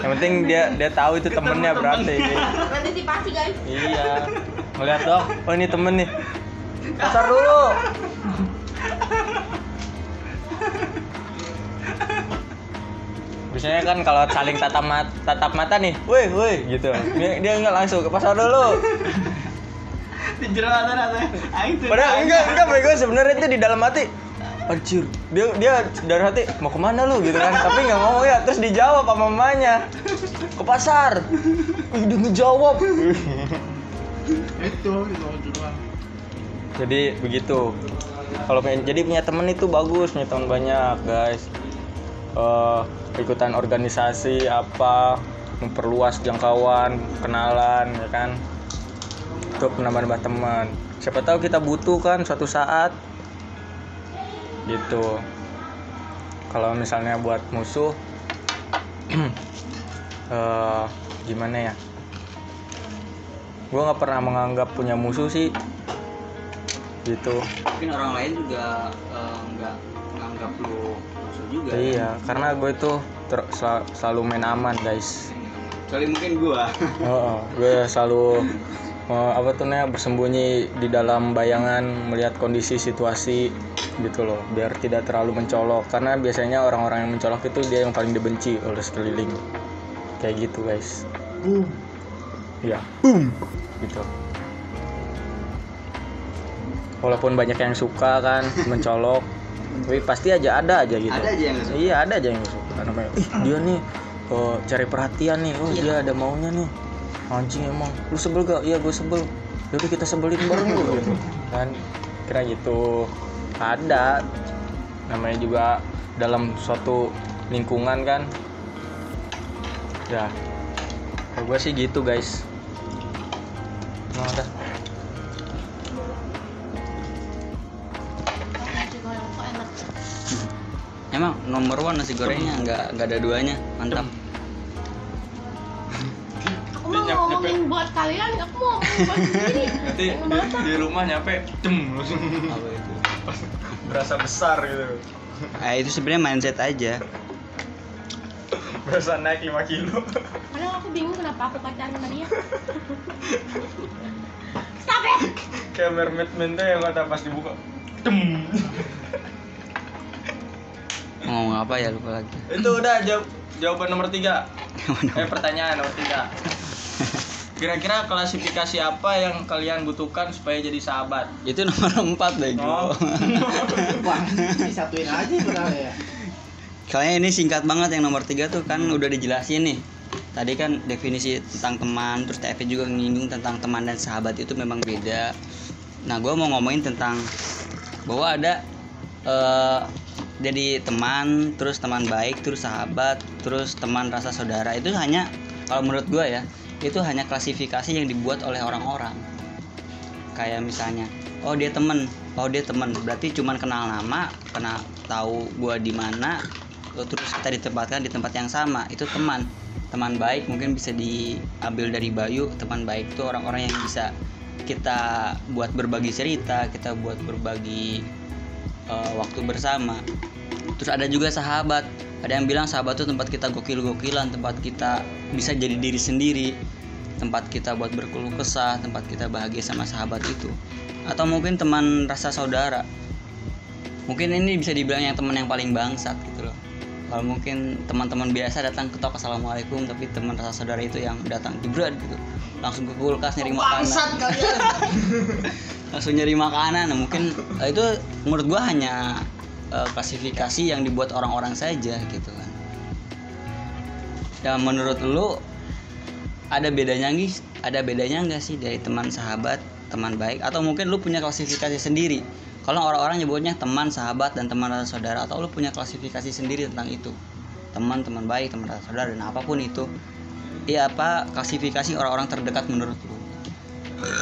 Yang penting dia dia tahu itu temennya berarti. antisipasi guys Iya. Ngeliat dong. Oh ini temen nih. Pasar dulu. Biasanya kan kalau saling tatap mata, tatap mata nih, woi woi gitu. Dia, dia nggak langsung ke pasar dulu. Di jero rata-rata. Aing tuh. Padahal enggak enggak bego sebenarnya itu di dalam hati. Anjir, dia dia dari hati mau ke mana lu gitu kan, tapi nggak ngomong ya, terus dijawab sama mamanya ke pasar. Ih, dia ngejawab. Itu itu jadi begitu kalau jadi punya temen itu bagus punya teman banyak guys Eh, ikutan organisasi apa memperluas jangkauan kenalan ya kan? Untuk menambah-nambah teman. Siapa tahu kita butuh kan suatu saat. Gitu. Kalau misalnya buat musuh eh gimana ya? Gue nggak pernah menganggap punya musuh sih. Gitu. Mungkin orang lain juga eh, nggak nganggap lu musuh juga. iya karena gue itu ter- sel- selalu main aman guys. Kecuali mungkin gua. oh, gue selalu apa tuh namanya bersembunyi di dalam bayangan melihat kondisi situasi gitu loh biar tidak terlalu mencolok. Karena biasanya orang-orang yang mencolok itu dia yang paling dibenci oleh sekeliling. Kayak gitu guys. Boom. ya boom. Gitu. Walaupun banyak yang suka kan mencolok tapi pasti aja ada aja gitu. Ada aja yang suka. iya ada aja yang suka. Namanya ih dia nih oh, cari perhatian nih. Oh Iya. dia ada maunya nih. Anjing emang. Lu sebel gak? Iya gue sebel. Yaudah kita sebelin bareng lu gitu kan kira gitu. Ada. Namanya juga dalam suatu lingkungan kan. Ya. Kalau gue sih gitu guys. Emang ada Emang nomor one nasi gorengnya nggak nggak ada duanya, mantap. aku mau ngomongin buat kalian aku mau ngomongin buat sendiri. Nanti di rumah nyampe cem langsung. Apa itu? berasa besar gitu. Ah itu sebenarnya mindset aja. berasa naik 5 kilo. Padahal aku bingung kenapa aku pacaran sama dia. Stop it! Kayak mermaid man tuh yang kata pas dibuka cem ngomong apa ya lupa lagi. itu udah jawab jawaban nomor tiga eh pertanyaan nomor tiga kira-kira klasifikasi apa yang kalian butuhkan supaya jadi sahabat itu nomor empat deh Oh. Wah, disatuin aja padahal ya. Soalnya ini singkat banget yang nomor tiga tuh kan udah dijelasin nih. Tadi kan definisi tentang teman, terus TFP juga nyinggung tentang teman dan sahabat itu memang beda. Nah, gue mau ngomongin tentang bahwa ada eh jadi teman, terus teman baik, terus sahabat, terus teman rasa saudara itu hanya kalau menurut gue ya itu hanya klasifikasi yang dibuat oleh orang-orang. Kayak misalnya, oh dia temen, oh dia temen, berarti cuman kenal nama, kenal tahu gua di mana, terus kita ditempatkan di tempat yang sama, itu teman. Teman baik mungkin bisa diambil dari Bayu, teman baik itu orang-orang yang bisa kita buat berbagi cerita, kita buat berbagi eh, waktu bersama. Terus ada juga sahabat. Ada yang bilang sahabat itu tempat kita gokil-gokilan, tempat kita bisa jadi diri sendiri. tempat kita buat berkeluh kesah tempat kita bahagia sama sahabat itu. Atau mungkin teman rasa saudara. Mungkin ini bisa dibilang yang teman yang paling bangsat gitu loh. Kalau mungkin teman-teman biasa datang ketok assalamualaikum tapi teman rasa saudara itu yang datang jebret gitu. Langsung ke kulkas nyari makanan. Langsung nyari makanan. Nah, mungkin itu menurut gua hanya eh, klasifikasi yang dibuat orang-orang saja gitu kan. Ya menurut lu ada bedanya nggak ada bedanya nggak sih dari teman sahabat teman baik? Atau mungkin lu punya klasifikasi sendiri? Kalau orang-orang nyebutnya teman sahabat dan teman saudara atau lu punya klasifikasi sendiri tentang itu? Teman teman baik teman saudara dan apa pun itu. Iya apa klasifikasi orang-orang terdekat menurut lu?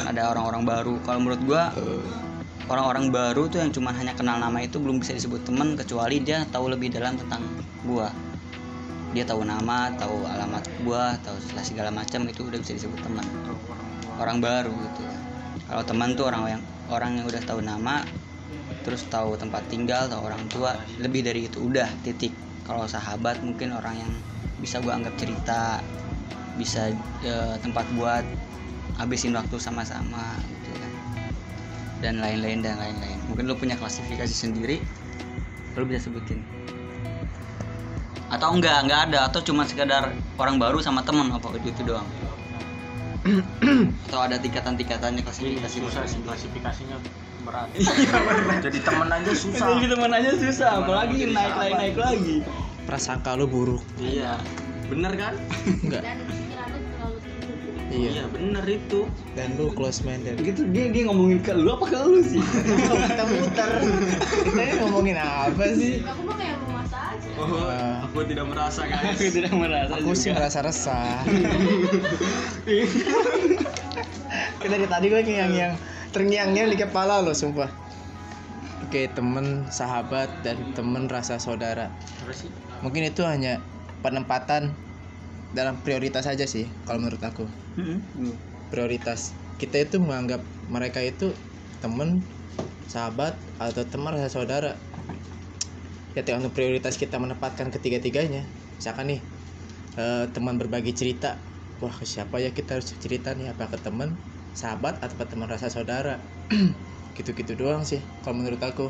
Ada orang-orang baru. Kalau menurut gua orang-orang baru tuh yang cuma hanya kenal nama itu belum bisa disebut teman kecuali dia tahu lebih dalam tentang gua. Dia tahu nama tahu alamat gua tahu segala macam itu udah bisa disebut teman orang baru gitu kalau teman tuh orang yang orang yang udah tahu nama terus tahu tempat tinggal tahu orang tua lebih dari itu udah titik. Kalau sahabat mungkin orang yang bisa gua anggap cerita bisa eh, tempat buat habisin waktu sama-sama dan lain-lain dan lain-lain. Mungkin lu punya klasifikasi sendiri lu bisa sebutin. Atau enggak enggak ada. Atau cuma sekedar orang baru sama temen apa itu, itu doang. Atau ada tingkatan-tingkatannya klasifikasi susah sih klasifikasinya berat. Iya, jadi temen aja susah. Jadi teman aja susah, apalagi naik lagi naik lagi. prasangka lu buruk. Iya. Bener kan? Enggak tinggi iya bener itu. Dan lu close minded. Gitu dia dia ngomongin ke lu apa ke lu sih? kita ini ngomongin apa sih? Aku mah kayak mau masak aja. Oh, Ah. aku tidak merasa guys. Aku tidak merasa aku sih merasa resah. Kita dari tadi gue yang yang terngiang-ngiang di kepala lo sumpah. Oke temen sahabat dan temen rasa saudara. Apa sih? Mungkin itu hanya penempatan dalam prioritas saja sih kalau menurut aku Mm-mm. prioritas kita itu menganggap mereka itu temen sahabat atau teman rasa saudara ya tergantung prioritas kita menempatkan ketiga-tiganya misalkan nih eh, teman berbagi cerita wah ke siapa ya kita harus cerita nih apa ke teman sahabat atau ke teman rasa saudara gitu-gitu doang sih kalau menurut aku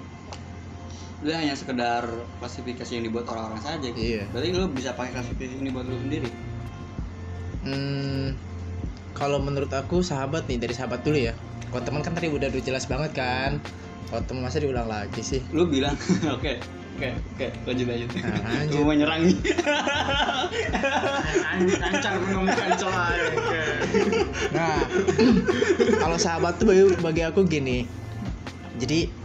Dia hanya sekedar klasifikasi yang dibuat orang-orang saja. gitu. Iya. Berarti lu bisa pakai klasifikasi ini buat lu sendiri. Hmm, kalau menurut aku sahabat nih dari sahabat dulu ya. Kalau teman kan tadi udah udah jelas banget kan. Kalau teman masa diulang lagi sih. Lu bilang, oke, oke, oke, lanjut lanjut. Nah, lanjut. Lu mau nyerang nih. lancar ngomong aja Nah, kalau sahabat tuh bagi, bagi aku gini. Jadi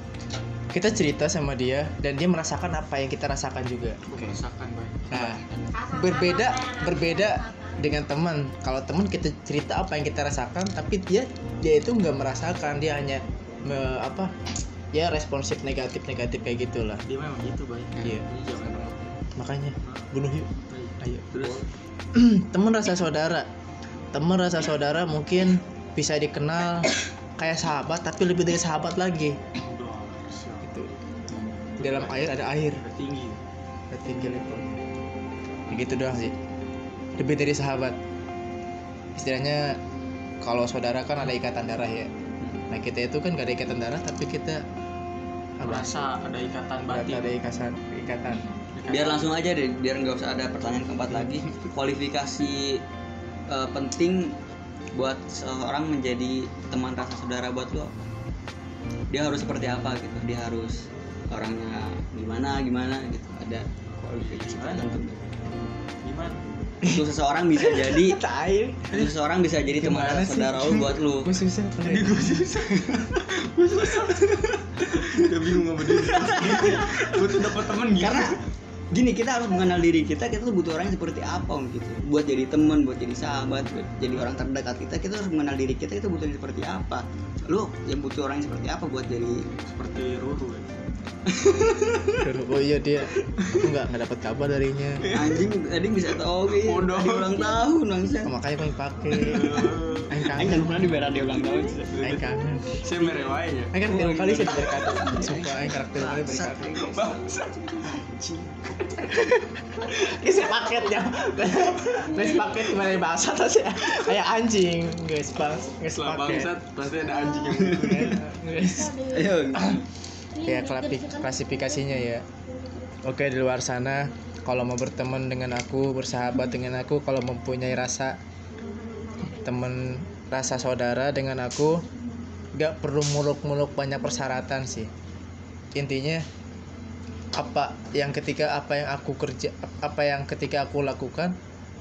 kita cerita sama dia dan dia merasakan apa yang kita rasakan juga. rasakan baik Nah, berbeda berbeda dengan teman. Kalau teman kita cerita apa yang kita rasakan, tapi dia dia itu nggak merasakan, dia hanya me- apa? Ya responsif negatif negatif kayak gitulah. dia memang gitu baik Iya. Makanya bunuh yuk. Ayo. Terus teman rasa saudara. Teman rasa saudara mungkin bisa dikenal kayak sahabat tapi lebih dari sahabat lagi. Di dalam air ada air. tinggi tinggi level. Begitu doang sih. Lebih dari sahabat. Istilahnya kalau saudara kan ada ikatan darah ya. Nah kita itu kan gak ada ikatan darah tapi kita merasa ada ikatan batin Ada ikatan ikatan. biar langsung aja deh, biar nggak usah ada pertanyaan keempat lagi. Kualifikasi eh, penting buat seseorang menjadi teman rasa saudara buat lo? Dia harus seperti apa gitu? Dia harus orangnya gimana gimana gitu. Ada kualifikasi tertentu. gimana Itu seseorang bisa jadi itu seseorang bisa jadi teman Gimana rasa sih? saudara lo buat lo. Gue susah. udah bingung sama diri gue tuh dapat temen gitu karena gini kita harus mengenal diri kita kita tuh butuh orang yang seperti apa Om, gitu. Buat jadi teman buat jadi sahabat buat jadi orang terdekat kita kita harus mengenal diri kita itu butuh yang seperti apa. Lu yang butuh orang yang seperti apa buat jadi seperti Ruru ya? Oh iya dia. Aku nggak nggak dapat kabar darinya. Anjing tadi bisa tahu gitu ulang tahun bangsa makanya pengen pakai Aing kangen. kan pernah diberi dia ulang tahun. Aing kangen. Saya merewai ya. Aing kan tiap kali saya diberi kado sumpah Aing karakter kali beri kado Isi paketnya. Guys paket gimana ya bangsa tas ya Kayak anjing. Guys bang Guys paket. bangsat pasti ada anjing yang Guys. Ayo. ya klasi- klasifikasinya ya. Oke di luar sana kalau mau berteman dengan aku bersahabat dengan aku kalau mempunyai rasa temen rasa saudara dengan aku gak perlu muluk-muluk banyak persyaratan sih intinya apa yang ketika apa yang aku kerja apa yang ketika aku lakukan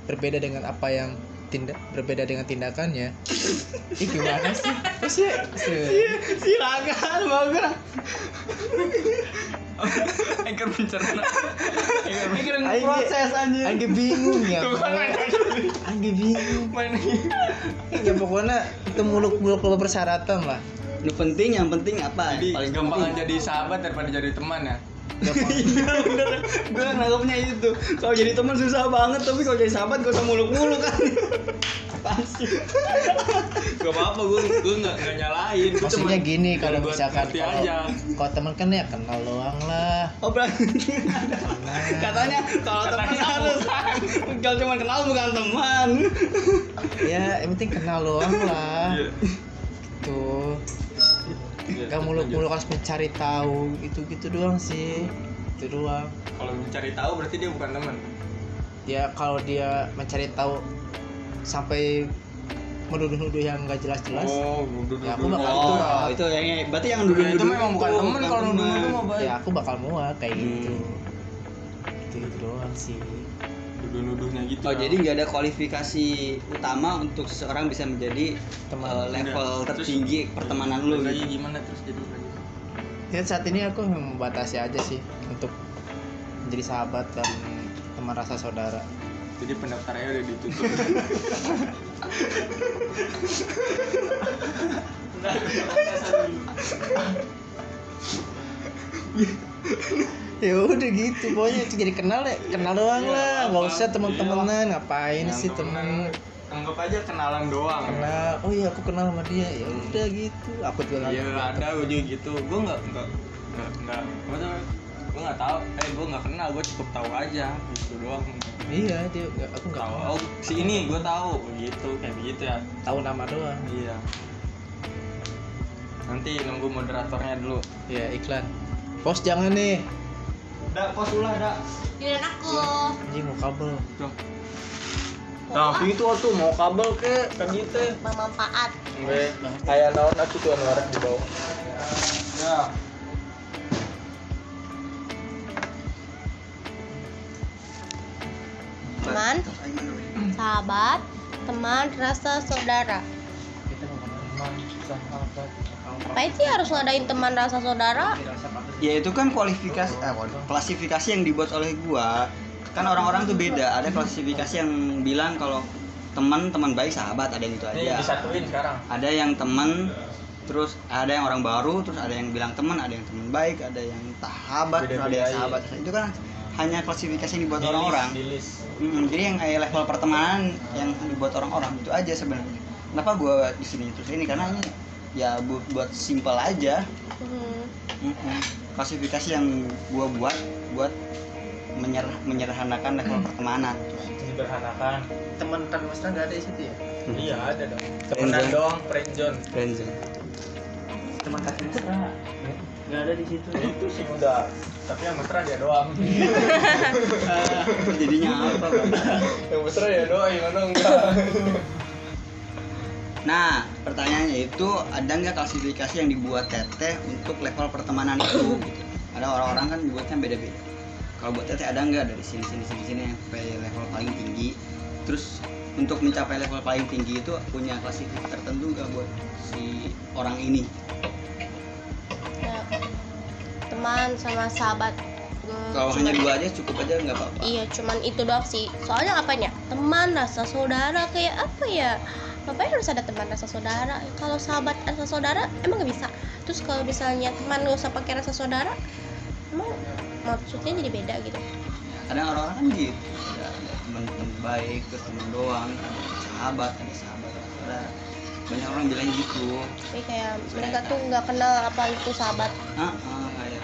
berbeda dengan apa yang tindak berbeda dengan tindakannya Ih gimana sih? Sih? Silakan gerak. Anchor mencerna. Mikir proses anjir. Angge bingung ya. Angge bingung. Main lagi. Ya pokoknya itu muluk-muluk kalau persyaratan lah. Lu penting yang penting apa? Jadi Paling gampangan penting. jadi sahabat daripada jadi teman ya. Iya bener. Gue nangkepnya itu. Kalau jadi teman susah banget, tapi kalau jadi sahabat gak usah muluk-muluk kan. Sih? Gak apa-apa gue gue nggak nggak nyalain. Gua Maksudnya cuman gini kalau misalkan kalau teman kan ya kenal doang lah. Oh berarti katanya kalau teman harus kalau cuma kenal bukan teman. Ya yang penting kenal doang lah. Iya. Iya, Gak muluk-muluk harus mencari tahu itu gitu doang sih. Itu doang. Kalau mencari tahu berarti dia bukan teman. Ya kalau dia mencari tahu sampai menuduh-nuduh yang nggak jelas-jelas. Oh, Ya, aku bakal- itu. Oh, itu yang berarti yang dulu itu memang bukan teman kalau dulu mau baik. ya aku bakal muat kayak gitu itu gitu doang sih Nuduh-nuduhnya gitu. Oh jadi nggak ada kualifikasi utama untuk seseorang bisa menjadi Teman. eh, level Udah. Terus, tertinggi pertemanan lu gitu. gimana terus jadi lagi. ya saat ini aku membatasi aja sih untuk menjadi sahabat dan teman rasa saudara Jadi pendaftarannya udah ditutup. ya udah gitu pokoknya jadi kenal ya kenal doang Iya, lah nggak usah teman-temanan ngapain sih temen Anggap aja kenalan doang. kenal oh iya aku kenal sama dia ya udah gitu aku juga Iya nggak- ada gue juga gitu. Gue nggak nggak nggak nggak? Gue nggak tahu. Eh gue nggak kenal. Gue cukup tahu aja gitu doang. iya dia nggak- aku nggak Tahu. Oh si ini gue tahu. Begitu kayak begitu ya. tahu nama doang Iya. Nanti nunggu moderatornya dulu. ya iklan pos jangan nih Dah pos ulah dah. Giliran aku. anjing mau kabel Tuh. Tapi itu tuh mau kabel ke ke gitu. Bermanfaat. Gue kayak naon aku tuh warna di bawah. Ya. Teman, sahabat, teman, rasa saudara. kita mau teman sahabat Apa itu harus ngadain teman rasa saudara? Ya itu kan kualifikasi eh, klasifikasi yang dibuat oleh gua. Kan orang-orang tuh beda. Ada klasifikasi yang bilang kalau teman teman baik sahabat ada yang itu aja. disatuin sekarang. Ada yang teman terus ada yang orang baru terus ada yang bilang teman ada yang teman baik ada yang sahabat terus ada yang sahabat itu kan hanya klasifikasi yang dibuat Di orang-orang di list. Mm, jadi yang kayak level pertemanan yang dibuat orang-orang itu aja sebenarnya. Kenapa gue di sini terus ini karena ini ya buat buat simple aja. Hmm. Mm-mm. Klasifikasi yang gue buat buat menyerah menyederhanakan level pertemanan. Sederhanakan. teman kan mesra nggak ada di situ ya Iya ada dong. Temenan doang, friendzone. Friendzone. teman kaki mesra nggak ada di situ Itu sih udah. Tapi yang mesra dia doang. Jadinya apa? Yang mesra dia doang, yang mana enggak. Nah, pertanyaannya itu ada nggak klasifikasi yang dibuat teteh untuk level pertemanan itu? Gitu. Ada orang-orang kan dibuatnya beda-beda. Kalau buat teteh ada nggak dari sini sini sini sini sampai level paling tinggi? Terus untuk mencapai level paling tinggi itu punya klasifikasi tertentu nggak buat si orang ini? Ya, teman sama sahabat. Gua Kalau hanya dua aja cukup aja nggak apa-apa. Iya, cuman itu doang sih. Soalnya apanya? Teman rasa saudara kayak apa ya? Ngapain harus ada teman rasa saudara? Kalau sahabat rasa saudara emang nggak bisa. Terus kalau misalnya teman nggak usah pakai rasa saudara, emang maksudnya jadi beda gitu. Kadang orang-orang kan gitu. Ada, ada teman-teman baik, terus teman doang, ada sahabat, ada sahabat, ada saudara. banyak orang bilang gitu tapi kayak mereka tuh nggak kenal apa itu sahabat ah, ah, kayak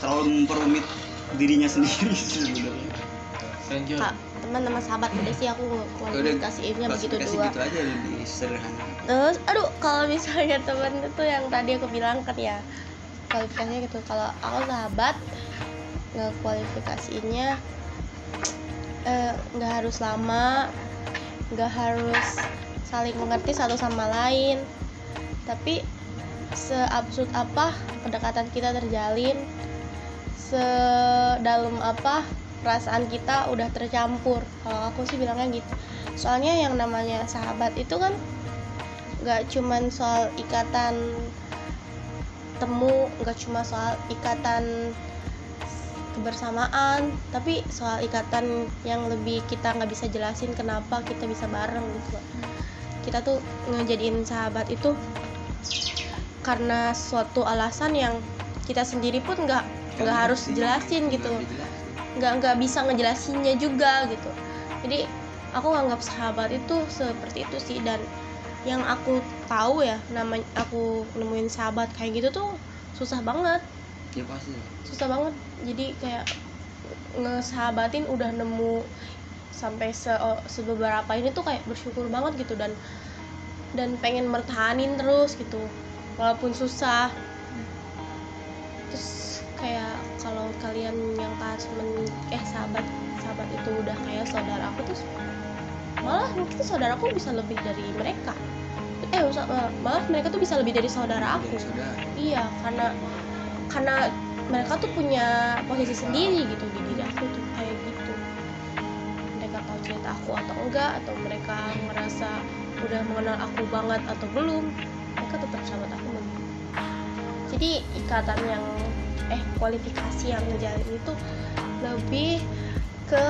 terlalu memperumit dirinya sendiri sebenarnya lanjut kak teman sama sahabat udah sih aku kualifikasiinnya begitu dua. gitu aja lebih sederhana. Terus aduh kalau misalnya temen itu yang tadi aku bilang kan ya kualifikasinya gitu. Kalau aku sahabat ngekualifikasiinnya eh, nggak harus lama nggak harus saling mengerti satu sama lain. Tapi seabsurd apa kedekatan kita terjalin sedalam apa perasaan kita udah tercampur. Kalau aku sih bilangnya gitu. Soalnya yang namanya sahabat itu kan nggak cuman soal ikatan temu nggak cuma soal ikatan kebersamaan tapi soal ikatan yang lebih kita nggak bisa jelasin kenapa kita bisa bareng gitu. Kita tuh ngejadiin sahabat itu karena suatu alasan yang kita sendiri pun nggak nggak harus jelasin gitu nggak nggak bisa ngejelasinnya juga gitu. Jadi aku anggap sahabat itu seperti itu sih. Dan yang aku tahu ya namanya aku nemuin sahabat kayak gitu tuh susah banget. Ya pasti. Susah banget. Jadi kayak ngesahabatin udah nemu sampai se sebeberapa ini tuh kayak bersyukur banget gitu dan dan pengen mertahanin terus gitu. Walaupun susah. Terus kayak kalau kalian yang pas men eh sahabat sahabat itu udah kayak saudara aku tuh malah mungkin saudaraku bisa lebih dari mereka. Eh usah- malah mereka tuh bisa lebih dari saudara aku. iya karena karena mereka tuh punya posisi sendiri gitu di diri aku tuh kayak gitu. Mereka tahu cerita aku atau enggak atau mereka merasa udah mengenal aku banget atau belum mereka tetap sahabat aku. Jadi ikatan yang eh kualifikasi yang ngejalin itu lebih ke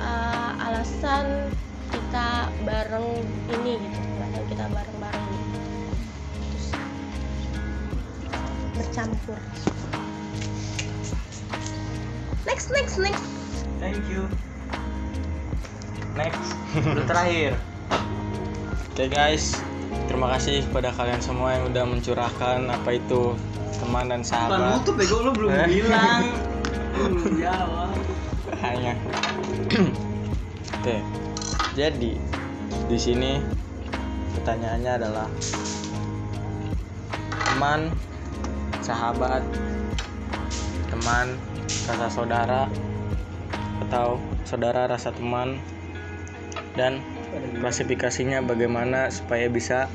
uh, alasan kita bareng ini gitu alasan kita bareng-bareng gitu. terus bercampur. Next next next. Thank you. Next. Udah terakhir. Oke guys, terima kasih kepada kalian semua yang udah mencurahkan apa itu teman dan bukan sahabat. nutup bego lu belum Eh. bilang belum jawab Hanya. Oke. Jadi di sini pertanyaannya adalah teman, sahabat, teman, rasa saudara atau saudara rasa teman dan klasifikasinya bagaimana supaya bisa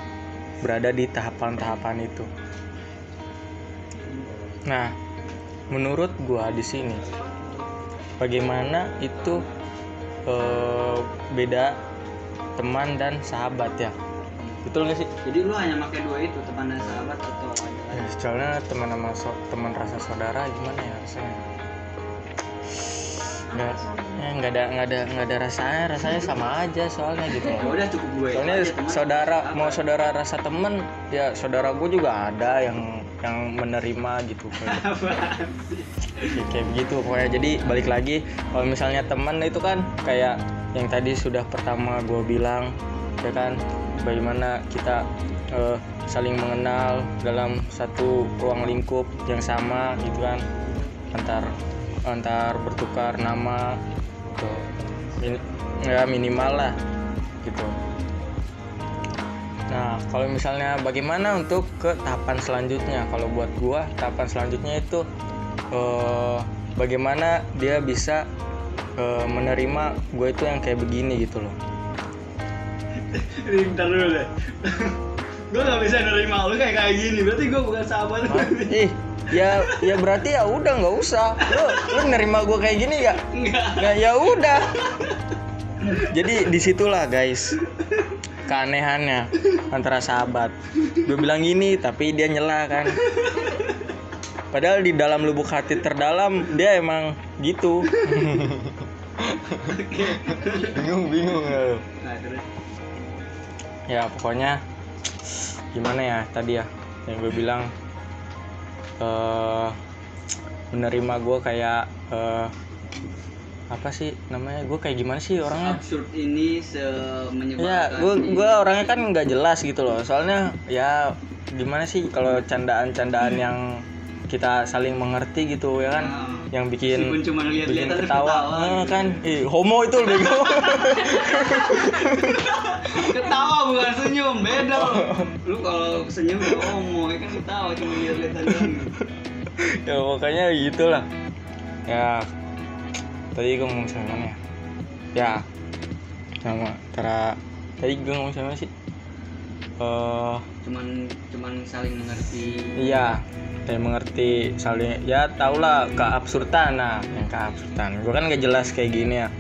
berada di tahapan-tahapan itu. Nah, menurut gua di sini bagaimana itu eh, beda teman dan sahabat ya. Betul nggak sih? jadi lu hanya pakai dua itu teman dan sahabat atau ada Ya, soalnya teman sama so- teman rasa saudara gimana ya rasanya? Nggak, ya nggak ada nggak ada nggak ada rasanya rasanya sama aja soalnya gitu. ya udah cukup gue itu soalnya saudara mau saudara rasa temen ya saudara gue juga ada yang yang menerima gitu. Kayak, kayak kayak begitu pokoknya. Jadi balik lagi kalau misalnya teman itu kan kayak yang tadi sudah pertama gue bilang ya kan? Bagaimana kita eh, saling mengenal dalam satu ruang lingkup yang sama gitu kan antar antar bertukar nama gitu Min- ya minimal lah gitu Nah, kalau misalnya bagaimana untuk ke tahapan selanjutnya? Kalau buat gua, tahapan selanjutnya itu eh, bagaimana dia bisa eh, menerima gue itu yang kayak begini gitu loh. Ini bentar dulu deh gue gak bisa nerima lu kayak kayak gini berarti gue bukan sahabat Hah? Ih, ya ya berarti ya udah nggak usah. Lu lu nerima gue kayak gini gak? enggak Nggak ya udah. Jadi di situlah guys keanehannya antara sahabat. Gue bilang gini tapi dia nyela kan. Padahal di dalam lubuk hati terdalam dia emang gitu. bingung bingung ya. nah terus ya pokoknya gimana ya tadi ya yang gue bilang eh menerima gue kayak eh apa sih namanya? Gue kayak gimana sih orangnya? Absurd ini se menyebalkan ya gue gue orangnya kan nggak jelas gitu loh. Soalnya ya gimana sih kalau candaan-candaan yang kita saling mengerti gitu ya kan? Nah, yang bikin meskipun cuma bikin lihat-lihat terus ketawa, ketawa. Eh, gitu. kan? Ih, homo itu bego ketawa. Bukan senyum beda. Loh lu kalau senyum ya homo ya kan ketawa cuma lihat-lihat doang ya pokoknya gitulah. Ya. Tadi gue ngomong sama mana ya? Ya. Sama cara tadi gue ngomong sama sih? Eh cuman cuman saling mengerti. Iya saya mengerti saling ya tau lah keabsurdan. Nah yang keabsurdan. Gue kan gak jelas kayak gini ya.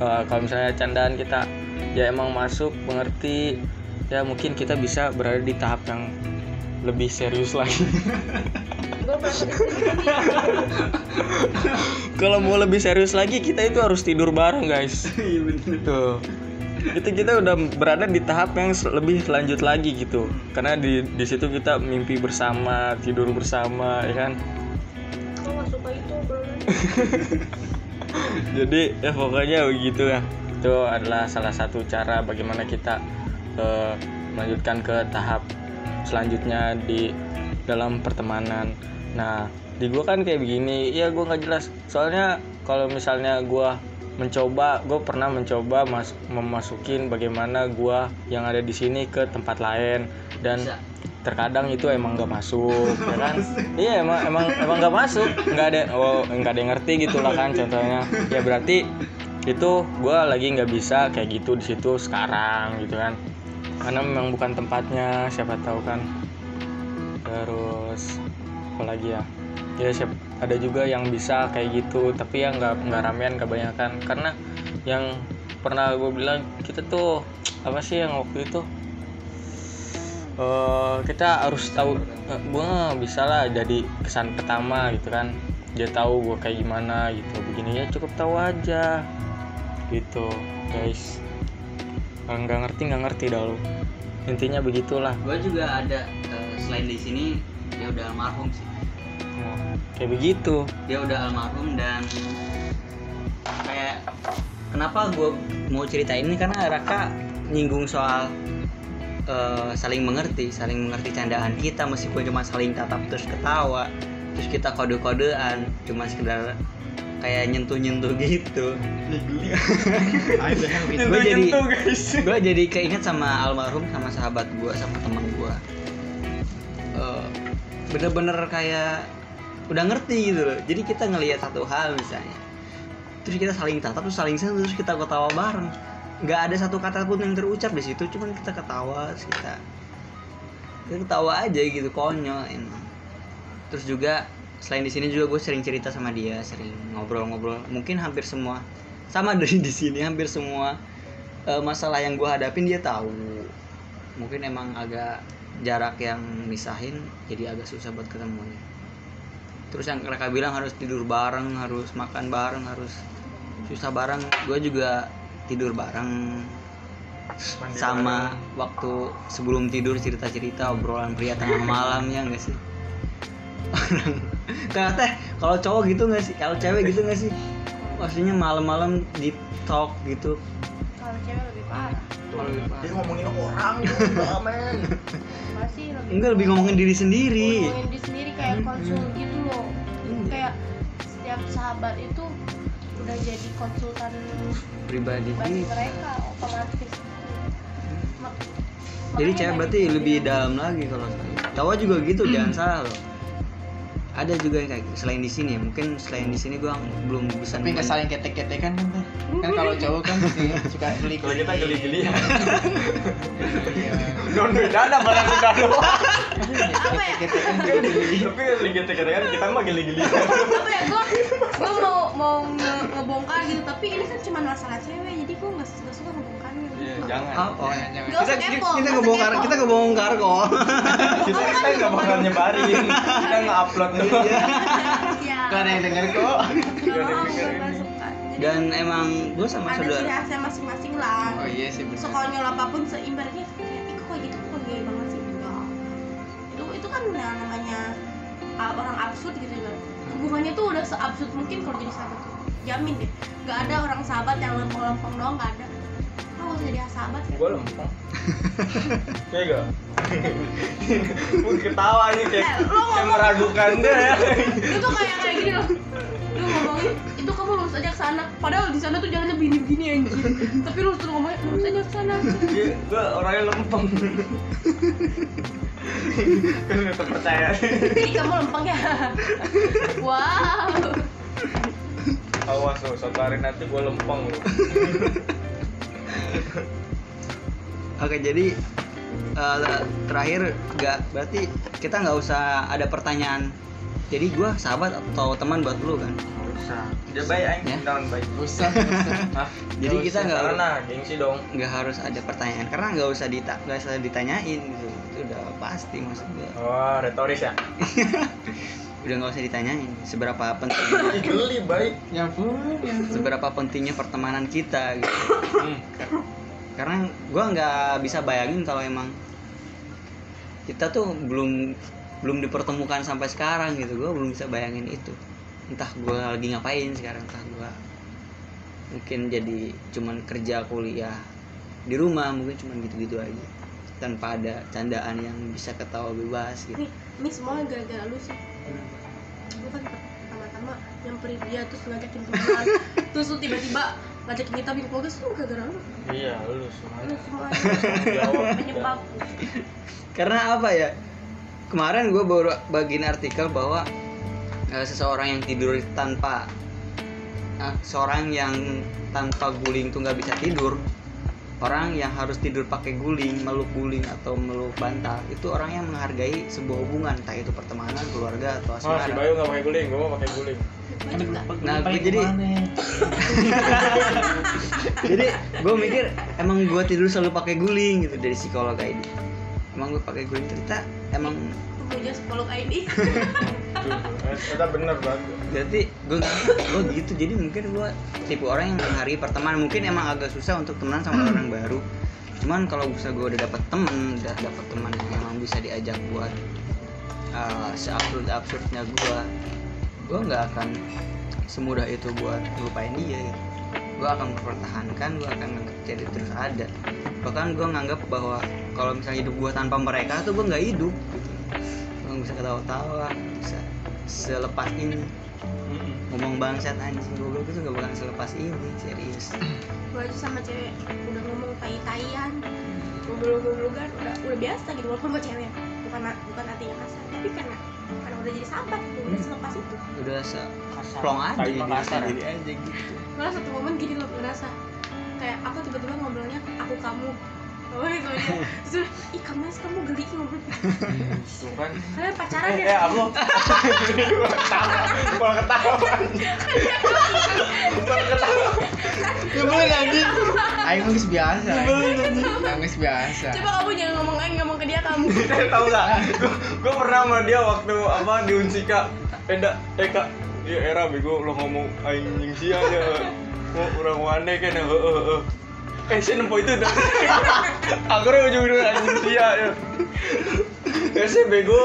Eh, kalau misalnya candaan kita ya emang masuk mengerti ya mungkin kita bisa berada di tahap yang lebih serius lagi. Kalau mau lebih serius lagi kita itu harus tidur bareng guys. Iya bener. Tuh itu kita udah berada di tahap yang lebih lanjut lagi gitu. Karena di di situ kita mimpi bersama tidur bersama ya kan? Aku gak suka itu bro. Jadi ya pokoknya begitu ya. Itu adalah salah satu cara bagaimana kita eh, melanjutkan ke tahap selanjutnya di dalam pertemanan. Nah di gua kan kayak begini. Ya gua nggak jelas. Soalnya kalau misalnya gua mencoba gue pernah mencoba mas memasukin bagaimana gua yang ada di sini ke tempat lain. Dan Bisa. terkadang itu emang nggak masuk ya kan? Iya emang emang emang nggak masuk. Nggak ada oh nggak ada yang ngerti gitu lah kan contohnya. Ya berarti itu gue lagi nggak bisa kayak gitu di situ sekarang gitu kan. Karena memang bukan tempatnya siapa tahu kan. Terus apa lagi ya? Ya siap, ada juga yang bisa kayak gitu tapi ya nggak nggak ramean kebanyakan. Karena yang pernah gue bilang kita tuh apa sih yang waktu itu? Eh kita harus tahu eh, gue bisa lah jadi kesan pertama gitu kan. Dia tahu gue kayak gimana gitu. Begini ya cukup tahu aja gitu guys. Nggak ngerti nggak ngerti dah lu. Intinya begitulah. Gue juga ada eh, selain di sini dia udah almarhum sih Kayak begitu. Dia udah almarhum dan kayak kenapa gue mau cerita ini? Karena Raka nyinggung soal eh, saling mengerti saling mengerti candaan kita. Meskipun cuma saling tatap terus ketawa terus kita kode-kodean cuma sekedar kayak nyentuh-nyentuh gitu. Gue jadi gue jadi keinget sama almarhum sama sahabat gue sama teman gue Eh, bener-bener kayak udah ngerti gitu loh. Jadi kita ngelihat satu hal misalnya. Terus kita saling tatap terus saling sentuh terus kita ketawa bareng. Nggak ada satu kata pun yang terucap di situ cuman kita ketawa terus kita kita ketawa aja gitu konyol emang. Terus juga selain di sini juga gue sering cerita sama dia sering ngobrol-ngobrol. Mungkin hampir semua sama dari di sini hampir semua eh, masalah yang gue hadapin dia tahu. Mungkin emang agak jarak yang misahin jadi agak susah buat ketemunya terus yang mereka bilang harus tidur bareng harus makan bareng harus susah bareng. Gue juga tidur bareng. Sama waktu sebelum tidur cerita-cerita obrolan pria tengah malam ya enggak sih? Orang teh kalau cowok gitu nggak sih? Kalau cewek gitu nggak sih? Maksudnya malam-malam di talk gitu. Kalau cewek lebih parah. Kalau lebih parah. dia ngomongin orang juga men. Masih lebih enggak lebih ngomongin diri sendiri. Ngomongin diri sendiri kayak konsul gitu loh kayak setiap sahabat itu udah jadi konsultan pribadi. mereka otomatis. Ma- jadi cewek berarti lebih dalam lagi kalau cowok juga gitu jangan salah loh ada juga yang kayak selain di sini mungkin selain di sini gua belum bisa tapi nggak saling ketek-ketekan kan teh kan kalau cowok kan suka- suka geli kalau kita geli-geli. Ya Iya. non beda ada malah sudah doang apa ya? Ketekan geli tapi geli-geli kan kita mah geli-geli. Apa ya? Gue gue mau mau nge- ngebongkar gitu tapi ini kan cuma masalah cewek jadi gue nggak suka jangan Oh, oh. Jangan, jangan. Nggak kita, kepo, kita nggak kita ngebongkar kok. Kita kita nggak bakal nyebarin. Kita nggak upload doang ya Gak ada yang denger kok. Nggak nggak Jadi, dan emang gue sama ada ciri saudara khasnya masing-masing lah. Oh iya sih benar sekonyol apa pun seimbangnya kayak ih kok gitu? Kok gay banget sih? Enggak. Itu itu kan yang namanya uh, orang absurd gitu kan hubungannya tuh udah seabsurd mungkin kalau jadi sahabat tuh. Jamin deh. Nggak ada orang sahabat yang lempeng-lempeng doang nggak ada Lo nggak usah jadi sahabat gue lempeng kayak gak gue ketawa nih kayak, Eh, ngomong- meragukan deh ya. Itu kayak kayak gini loh. Lu ngomongin itu kamu lurus aja ke sana. Padahal di sana tuh jalannya begini-begini anjir tapi lu suruh ngomongin lurus aja ke sana. Gue orangnya lempeng. Kan gak terpercaya jadi kamu lempeng ya? Wow. Awas lo suatu hari nanti gue lempeng lo Oke, jadi eh, terakhir nggak berarti kita nggak usah ada pertanyaan. Jadi gua sahabat atau teman buat lu kan? Gak usah dia baik aing Ya. down baik usah usah Hah? Jadi kita usah. nggak- karena gengsi dong nggak harus ada pertanyaan karena nggak usah dita nggak usah ditanyain gitu. Itu udah pasti maksud gua. oh retoris ya Udah nggak usah ditanyain seberapa penting Ih, geli baik. Ya ya seberapa pentingnya pertemanan kita gitu. hmm. karena gua nggak bisa bayangin kalau emang kita tuh belum belum dipertemukan sampai sekarang gitu. Gua belum bisa bayangin itu. Entah gua lagi ngapain sekarang entah gua mungkin jadi cuman kerja kuliah di rumah mungkin cuman gitu-gitu aja. Tanpa ada candaan yang bisa ketawa bebas gitu. Nih ini semua gara-gara lu sih lu kan pertama-tama nyamperin dia terus ngajakin ketemuan terus lu tiba-tiba ngajakin kita bikin podcast lu gara-gara lu iya lu lu semuanya semua penyebab karena apa ya? Kemarin gue baru bagiin artikel bahwa eh, seseorang yang tidur tanpa eh, seorang yang tanpa guling tuh nggak bisa tidur orang yang harus tidur pakai guling meluk guling atau meluk bantal itu orang yang menghargai sebuah hubungan entah itu pertemanan keluarga atau Oh, si asmara Bayu gak pakai guling, gue mau pakai guling. Nggak? nah gue jadi jadi gue mikir emang gue tidur selalu pakai guling gitu dari psikolog ini emang gue pakai guling ternyata emang punya psikolog ID Kita bener banget berarti gue gue gitu. Jadi mungkin gue tipe orang yang menghargai pertemanan. Mungkin emang agak susah untuk temenan sama orang baru. Cuman kalau bisa gue udah dapet temen udah dapet teman yang emang bisa diajak buat uh, seabsurd absurdnya gue gue nggak akan semudah itu buat ngelupain dia. Gitu gue akan mempertahankan gue akan nganggap jadi terus ada. Bahkan gue nganggap bahwa kalau misalnya hidup gue tanpa mereka tuh gue nggak hidup gitu gue nggak bisa ketawa-tawa bisa selepas ini. Ngomong bangsat anjing goblok itu gak bakal selepas ini serius. Gue aja sama cewek udah ngomong tai-taian ngobrol-ngobrol kan udah udah biasa gitu walaupun gue cewek bukan bukan artinya kasar tapi karena karena udah jadi sahabat udah selepas itu. Udah se plong aja Tai jadi Makassar. sendiri aja gitu. Malah satu momen gini loh ngerasa kayak aku tiba-tiba ngobrolnya aku kamu oh itu aja terus ih kamu Mas, kamu geli ngobrol Tuh kan. Kalian pacaran Eh, ya? eh, aku. Ketawa. Ketawa. Ketawa. Nyebelin anjing Aing nangis biasa. Nangis. Biasa. Coba kamu jangan ngomong aja ngomong ke dia kamu Tahu gak? Gue pernah sama dia waktu apa di Unsika Eda, eh kak. Iya era bego lo ngomong anjing sia aja. Orang wane kan ya heeh heeh Eh sih nempo itu dah Akhirnya ujung-ujungnya anjing sia ya. Eh sih bego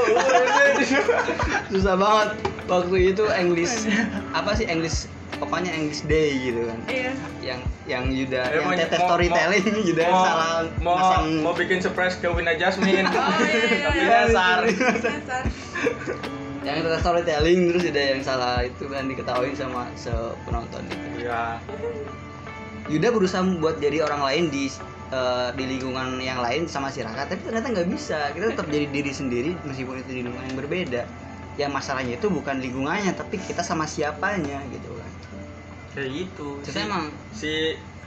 susah banget. Waktu itu English apa sih English pokoknya English Day gitu kan. Iya. Yang yang Yuda Eh, yang mau- tetes mau- storytelling Yuda mau, salah mau, masang mau bikin surprise ke Wina Jasmine. Oh, iya, iya, Tapi iya. dasar dasar yang tetes storytelling terus Yuda yang salah itu kan diketahui sama sepenonton itu. Iya Yuda berusaha buat jadi orang lain di eh, di lingkungan yang lain sama si Raka tapi ternyata nggak bisa. Kita tetap jadi diri sendiri meskipun itu di lingkungan yang berbeda. Yang masalahnya itu bukan lingkungannya tapi kita sama siapanya gitu kan. Kayak gitu. Terus Si- emang si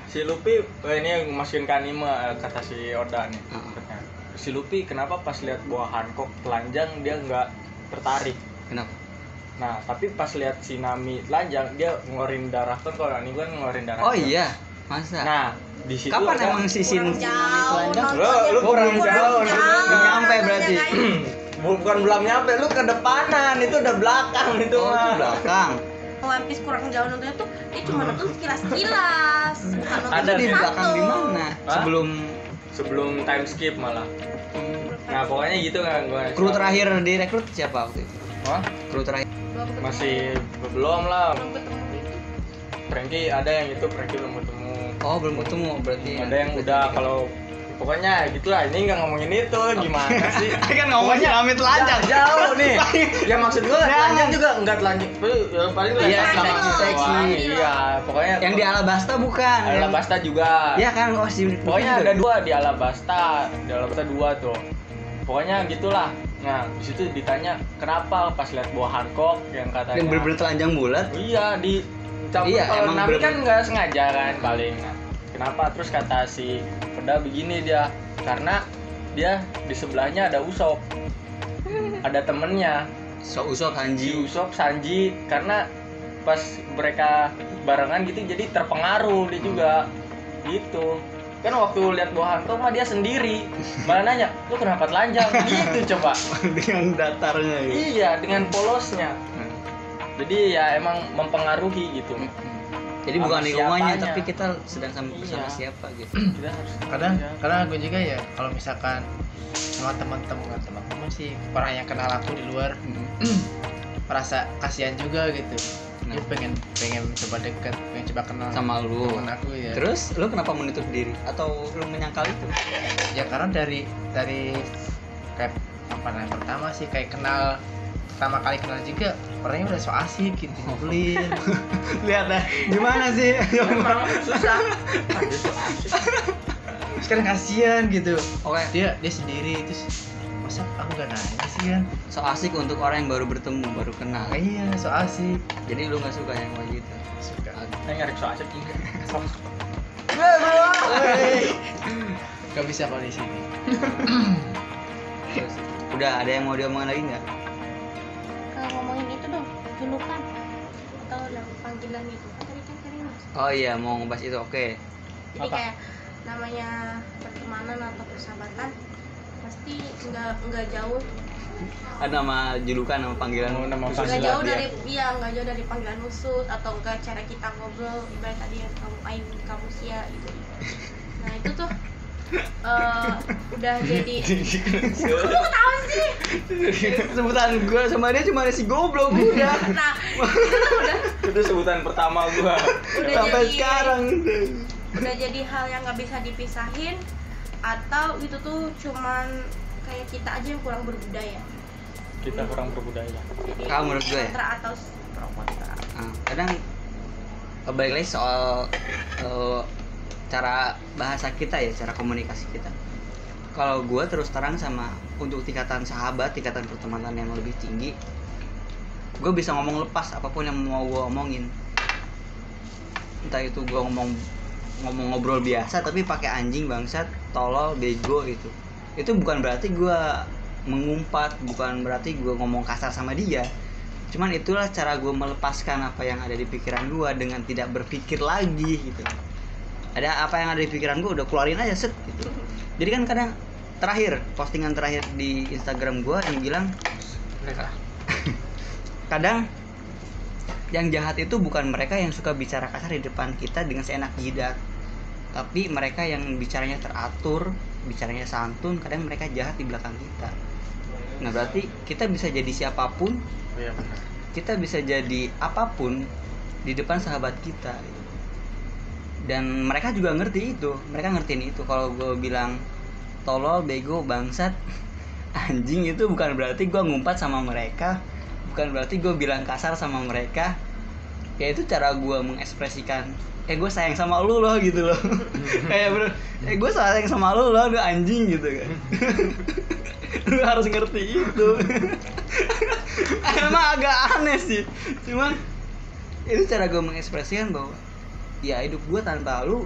si Lupi eh, ini masukin ke anime eh, kata si Oda nih Heeh. katanya. si Lupi kenapa pas lihat buah Hancock telanjang dia nggak tertarik? Kenapa? Nah tapi pas lihat si Nami telanjang dia ngeluarin darah. Kan kalau anime kan ngeluarin darah oh iya masa? Nah di situ kapan ada- emang si Sin kurang jauh telanjang Lu- lu kurang jauh, belum nyampe berarti. Bu- bukan belum nyampe lu ke depanan itu udah belakang itu oh itu mah. belakang. One Piece kurang jauh nontonnya tuh dia cuma nonton sekilas-kilas bukan nonton Ada itu di belakang di mana? Sebelum sebelum time skip malah. Nah pokoknya gitu kan gua kru terakhir direkrut siapa waktu itu? Hah? kru terakhir. Masih belum lah. Belum ketemu. Itu Frankie ada yang itu Frankie belum ketemu oh belum ketemu berarti ada yang udah kalau pokoknya gitulah ini nggak ngomongin itu gimana sih? Kan ngomongnya amit telanjang. jauh nih. Ya maksud gue Jangan. telanjang juga enggak telanjang. Ya, paling Iya, seksi, seksi iya pokoknya yang di Alabasta bukan. Alabasta juga. Ya kan oh si pokoknya ada dua di Alabasta di Alabasta dua tuh. Pokoknya gitulah. Nah di situ ditanya kenapa? Pas lihat buah Hancock yang katanya yang bener-bener telanjang bulat? Oh iya di campur Iya, kalau emang Nami kan nggak sengaja kan paling. Kenapa? Terus kata si Peda begini dia karena dia di sebelahnya ada Usop ada temennya. So usop si Hanji Usop Sanji. Karena pas mereka barengan gitu jadi terpengaruh dia juga. Gitu. Kan waktu lihat buah Hancock mah dia sendiri. Malah nanya lu kenapa telanjang? Gitu coba. Dengan datarnya gitu. iya dengan polosnya jadi ya emang mempengaruhi gitu. Jadi Sama bukan lingkungannya tapi kita sedang sama Iya. sama siapa gitu. Kita harus kadang ya. kadang aku juga ya kalau misalkan sama teman-teman teman-teman sih orang yang kenal aku di luar merasa kasihan juga gitu. Dia Nah. pengen pengen coba deket pengen coba kenal sama lu. temen aku ya. Terus lu kenapa menutup diri? Atau lu menyangkal itu? Ya karena dari dari kayak apa namanya pertama sih kayak kenal pertama kali kenal juga orangnya udah so asik gitu nyebelin. Lihat dah gimana sih? Emang susah. Terus kan kasihan gitu. Oke. Dia dia sendiri terus masa aku gak nanya sih kan? So asik untuk orang yang baru bertemu baru kenal. Iya so asik. Jadi lu nggak suka yang kayak gitu? Suka. Saya ngarek so asik gak bisa kalau di sini. Udah ada yang mau diomongin lagi nggak ngomongin itu dong julukan atau yang panggilan gitu kan tadi kan tadi mas. Oh iya mau ngebahas itu oke. Jadi Apa? kayak namanya pertemanan atau persahabatan pasti nggak nggak jauh. Ada nama julukan nama panggilan. Oh, nama khusus nggak Panggilan jauh dia. dari iya nggak jauh dari panggilan khusus atau enggak cara kita ngobrol. Ibarat tadi yang kamu aing kamu sia gitu. Nah itu tuh eh, udah jadi kok tahu sih? Sebutan gue sama dia cuma ada si goblok udah nah itu tuh udah itu sebutan pertama gua. Udah sampai jadi sekarang. udah jadi hal yang nggak bisa dipisahin atau itu tuh cuman kayak kita aja yang kurang berbudaya? Kita kurang berbudaya. Jadi menurut gue ya? kontra atau pro kontra? Nah, kadang eh, balik lagi soal eh, cara bahasa kita ya cara komunikasi kita. Kalau gue terus terang sama untuk tingkatan sahabat tingkatan pertemanan yang lebih tinggi gue bisa ngomong lepas apa pun yang mau gue omongin. Entah itu gue ngomong ngomong ngobrol biasa tapi pakai anjing bangsat tolol bego itu itu bukan berarti gue mengumpat bukan berarti gue ngomong kasar sama dia. Cuman itulah cara gue melepaskan apa yang ada di pikiran gue dengan tidak berpikir lagi gitu ada apa yang ada di pikiran gue udah keluarin aja set gitu. Jadi kan kadang terakhir postingan terakhir di Instagram gue yang bilang kadang yang jahat itu bukan mereka yang suka bicara kasar di depan kita dengan seenak jidat. Tapi mereka yang bicaranya teratur bicaranya santun kadang mereka jahat di belakang kita. Nah berarti kita bisa jadi siapa pun. Iya kita bisa jadi apa pun di depan sahabat kita gitu. Dan mereka juga ngerti itu. Mereka ngertiin itu. Kalau gue bilang tolol bego bangsat. Anjing itu bukan berarti gue ngumpat sama mereka. Bukan berarti gue bilang kasar sama mereka. Ya itu cara gue mengekspresikan eh gue sayang sama lu loh gitu loh. Kayak bro eh gue sayang sama lu loh lu anjing gitu kan. Lu harus ngerti itu. Emang agak aneh sih. Cuman itu cara gue mengekspresikan bahwa ya hidup gue tanpa lu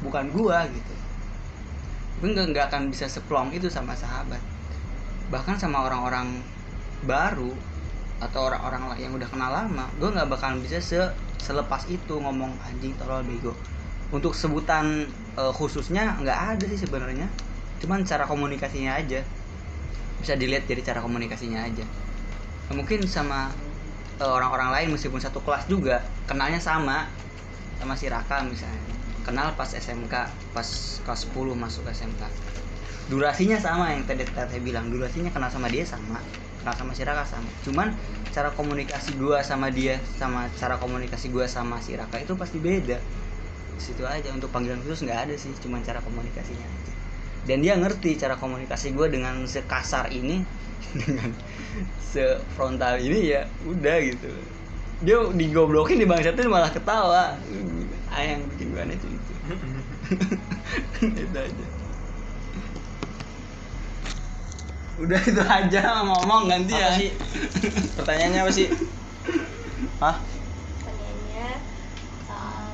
bukan gue gitu. Gue nggak nggak akan bisa seplong itu sama sahabat. Bahkan sama orang-orang baru atau orang-orang yang udah kenal lama gue nggak bakalan bisa se selepas itu ngomong anjing tolol bego. Untuk sebutan eh, khususnya nggak ada sih sebenarnya. Cuman cara komunikasinya aja. Bisa dilihat dari cara komunikasinya aja. Mungkin sama eh, orang-orang lain meskipun satu kelas juga kenalnya sama sama si Raka misalnya. Kenal pas SMK pas kelas 10 masuk SMK durasinya sama yang tadi tadi bilang durasinya kenal sama dia sama kenal sama si Raka sama. Cuman cara komunikasi gua sama dia sama cara komunikasi gua sama si Raka itu pasti beda. Situ aja untuk panggilan khusus nggak ada sih cuman cara komunikasinya aja. Dan dia ngerti cara komunikasi gua dengan sekasar ini dengan sefrontal ini ya udah gitu dia digoblokin di bangsatin malah ketawa. Ah yang bikin gua aneh itu itu. Itu aja. Udah itu aja ngomong ganti ya. Apa sih? Pertanyaannya apa sih? Hah? pertanyaannya soal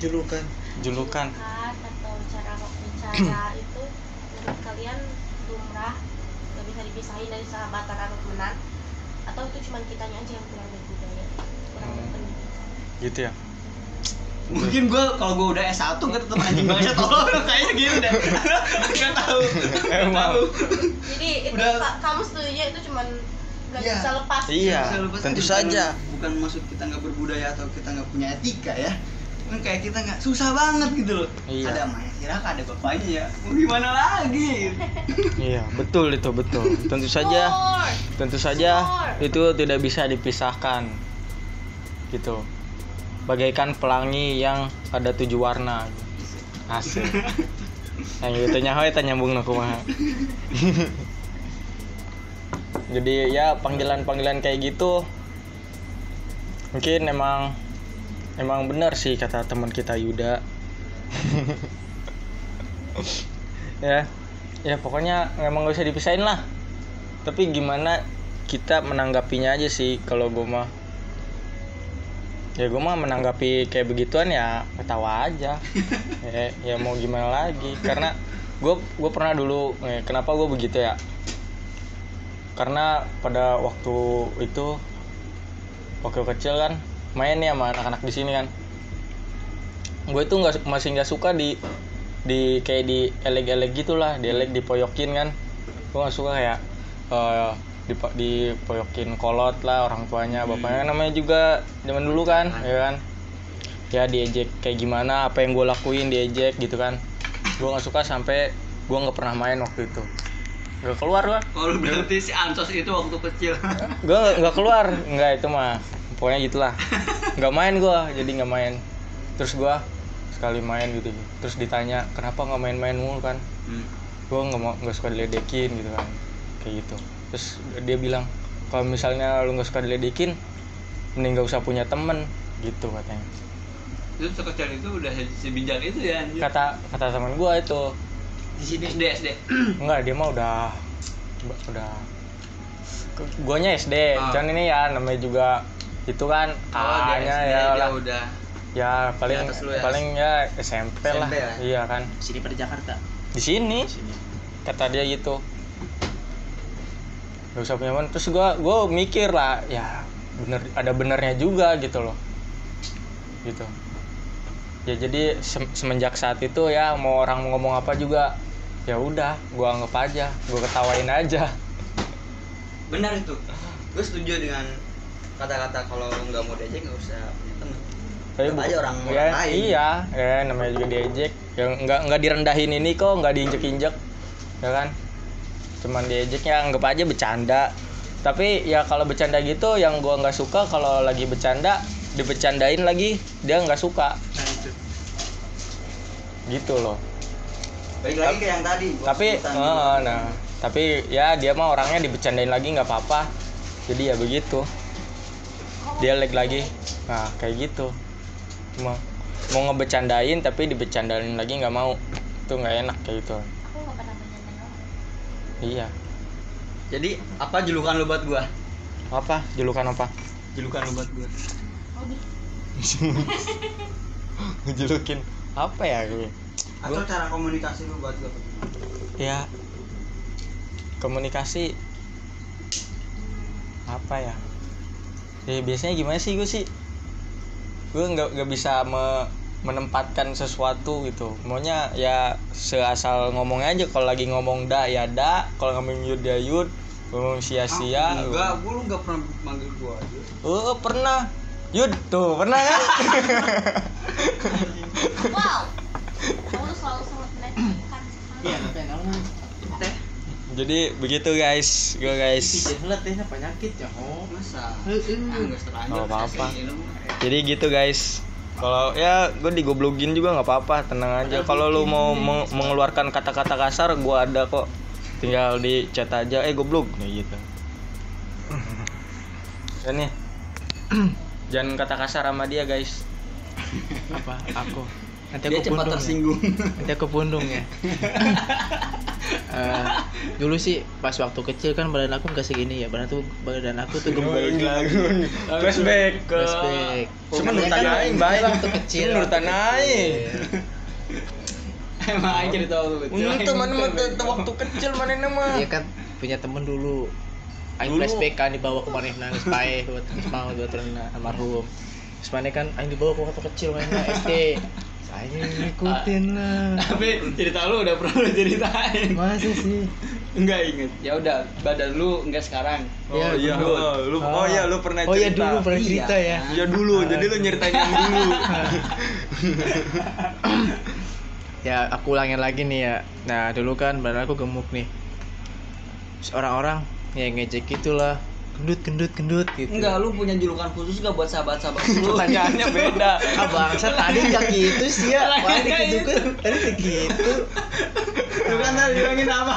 julukan. Julukan. kan atau cara bicara itu menurut kalian lumrah? Gak bisa dipisahin dari sahabatan atau temenan? Atau itu cuma kitanya aja yang kurang berpendidikan Gitu ya. mungkin gua kalau gua udah S1 gua tetep anjing banget tolong kayaknya gitu deh nggak tahu nggak Emang. tahu jadi itu Udah. ka- kamu setuju itu cuma gak Iya. bisa lepas Iya, Bisa lepas tentu aja, bukan- saja. bukan maksud kita nggak berbudaya atau kita nggak punya etika ya kan kayak kita nggak susah banget gitu loh Iya. ada Maya Siraka ada bapaknya ya mau gimana lagi Iya, betul itu betul. Tentu saja, tentu saja itu tidak bisa dipisahkan. Gitu. Bagaikan pelangi yang ada tujuh warna. Asik. Yang gitu nyaho eta nyambung na kumaha. Jadi ya panggilan-panggilan kayak gitu mungkin emang emang benar sih kata teman kita Yuda. ya ya pokoknya emang gak bisa dipisahin lah tapi gimana kita menanggapinya aja sih kalau gue mah ya gue mah menanggapi kayak begituan ya ketawa aja. Ya, ya mau gimana lagi? Karena gue gue pernah dulu eh, kenapa gue begitu ya? Karena pada waktu itu waktu kecil kan main nih sama anak-anak di sini kan. Gue itu nggak masih nggak suka di di kayak di elek-elek gitulah dielek dipoyokin kan. Gue nggak suka kayak eh di dipoyokin kolot lah orang tuanya bapaknya. Kan namanya juga zaman dulu kan ya kan? Ya diejek kayak gimana apa yang gue lakuin diejek gitu kan. Gue nggak suka sampai gue nggak pernah main waktu itu. Nggak keluar gue kalau berarti si Ansos itu waktu kecil. Gue nggak keluar. Nggak itu mah pokoknya gitulah. Nggak main gue jadi nggak main. Terus gue sekali main gitu. Terus ditanya kenapa nggak main-main mulu kan? Hmm. gue nggak mau nggak suka diledekin gitu kan kayak gitu. Terus dia bilang kalau misalnya lu nggak suka diledekin mending gak usah punya temen gitu katanya. Itu sekecil itu udah sebijak itu ya anjir kata kata teman gue itu. Di sini SD SD. Enggak dia mah udah udah guanya SD. Ah. cuman ini ya namanya juga itu kan oh ya dia lah. udah ya paling Di ya? paling ya SMP, lah. SMP ya? iya kan. Sini pada Jakarta? Di sini. Sini. Kata dia gitu gak usah punya teman. Terus gua gua mikir lah ya bener ada benernya juga gitu loh. Gitu. Ya jadi sem- semenjak saat itu ya mau orang ngomong apa juga ya udah gua anggap aja gua ketawain aja. Benar itu. Gue setuju dengan kata-kata kalau nggak mau diajak nggak usah punya teman. Tapi aja orang ya, orang lain. iya ya namanya juga diejek ya nggak nggak direndahin ini kok nggak diinjek injek ya kan cuman diejek ya anggap aja bercanda. Tapi ya kalau bercanda gitu yang gua nggak suka kalau lagi bercanda dibecandain lagi dia nggak suka. Nah itu. Gitu loh. Balik lagi ke yang tadi tapi dulu. nah. Tapi ya dia mah orangnya dibecandain lagi nggak apa-apa. Jadi ya begitu. Dia lag lagi. Nah kayak gitu. Mau mau ngebecandain tapi dibecandain lagi nggak mau. Itu nggak enak kayak gitu aku nggak pernah bercanda orang iya. Jadi apa julukan lu buat gua? Apa? Julukan apa? Julukan lu buat gua. Julukin apa ya gue? Atau cara komunikasi lu buat gua? Ya. Komunikasi apa ya? Ya biasanya gimana sih gue sih? Gue nggak nggak bisa me- menempatkan sesuatu gitu. Maunya ya seasal ngomongnya aja kalau lagi ngomong da ya da kalau ngomong yud ya yud ngomong sia-sia. Ah, enggak gua lu nggak pernah manggil gua aja. Oh pernah. Yud tuh pernah kan? Wow. Kamu selalu sangat iya teh. Jadi begitu guys. Gue guys. Penyakit ya oh. masa? Heeh. ah, nggak apa-apa. jadi gitu guys kalau ya gue digoblokin juga nggak apa-apa tenang aja. Kalau lu mau meng- mengeluarkan kata-kata kasar gue ada kok. Tinggal di chat aja. Eh goblok kayak gitu. Dan nih. Jangan kata kasar sama dia guys. Apa? Aku nanti dia aku cepat pundung ya. tersinggung. Nanti aku pundung ya. Eh, dulu sih pas waktu kecil kan badan aku nggak segini ya. Badan tuh badan aku tuh gemuk flashback ke flashback. Cuma menurut kan aing baik. waktu kecil menurut aing kecil. emang aja cerita waktu kecil. Untuk mana mah tuh waktu kecil mana nama? Iya kan punya temen dulu. Aing flashback kan dibawa ke mana nangis pae buat mau buat renang almarhum. Terus mana kan Aing dibawa ke waktu kecil mana SD Saya ngikutin lah. tapi cerita lu udah pernah lu ceritain Masa sih. Enggak inget. Ya udah badan lu enggak sekarang. Oh Ya, iya, dulu. oh, lu oh iya lu pernah Oh iya cerita. dulu pernah Iya. cerita ya. Iya dulu, jadi lu nyeritain yang dulu. Ya aku ulangin lagi nih ya. Nah dulu kan badan aku gemuk nih. Orang-orang ya ngejek gitulah Gendut gendut gendut gitu enggak lu punya julukan khusus gak buat sahabat-sahabat lu Pertanyaannya beda. Ah bangsa tadi nggak gitu sih ya Tadi Wah nggak dikit gitu. Tadi kayak gitu lu kan tadi bilangin apa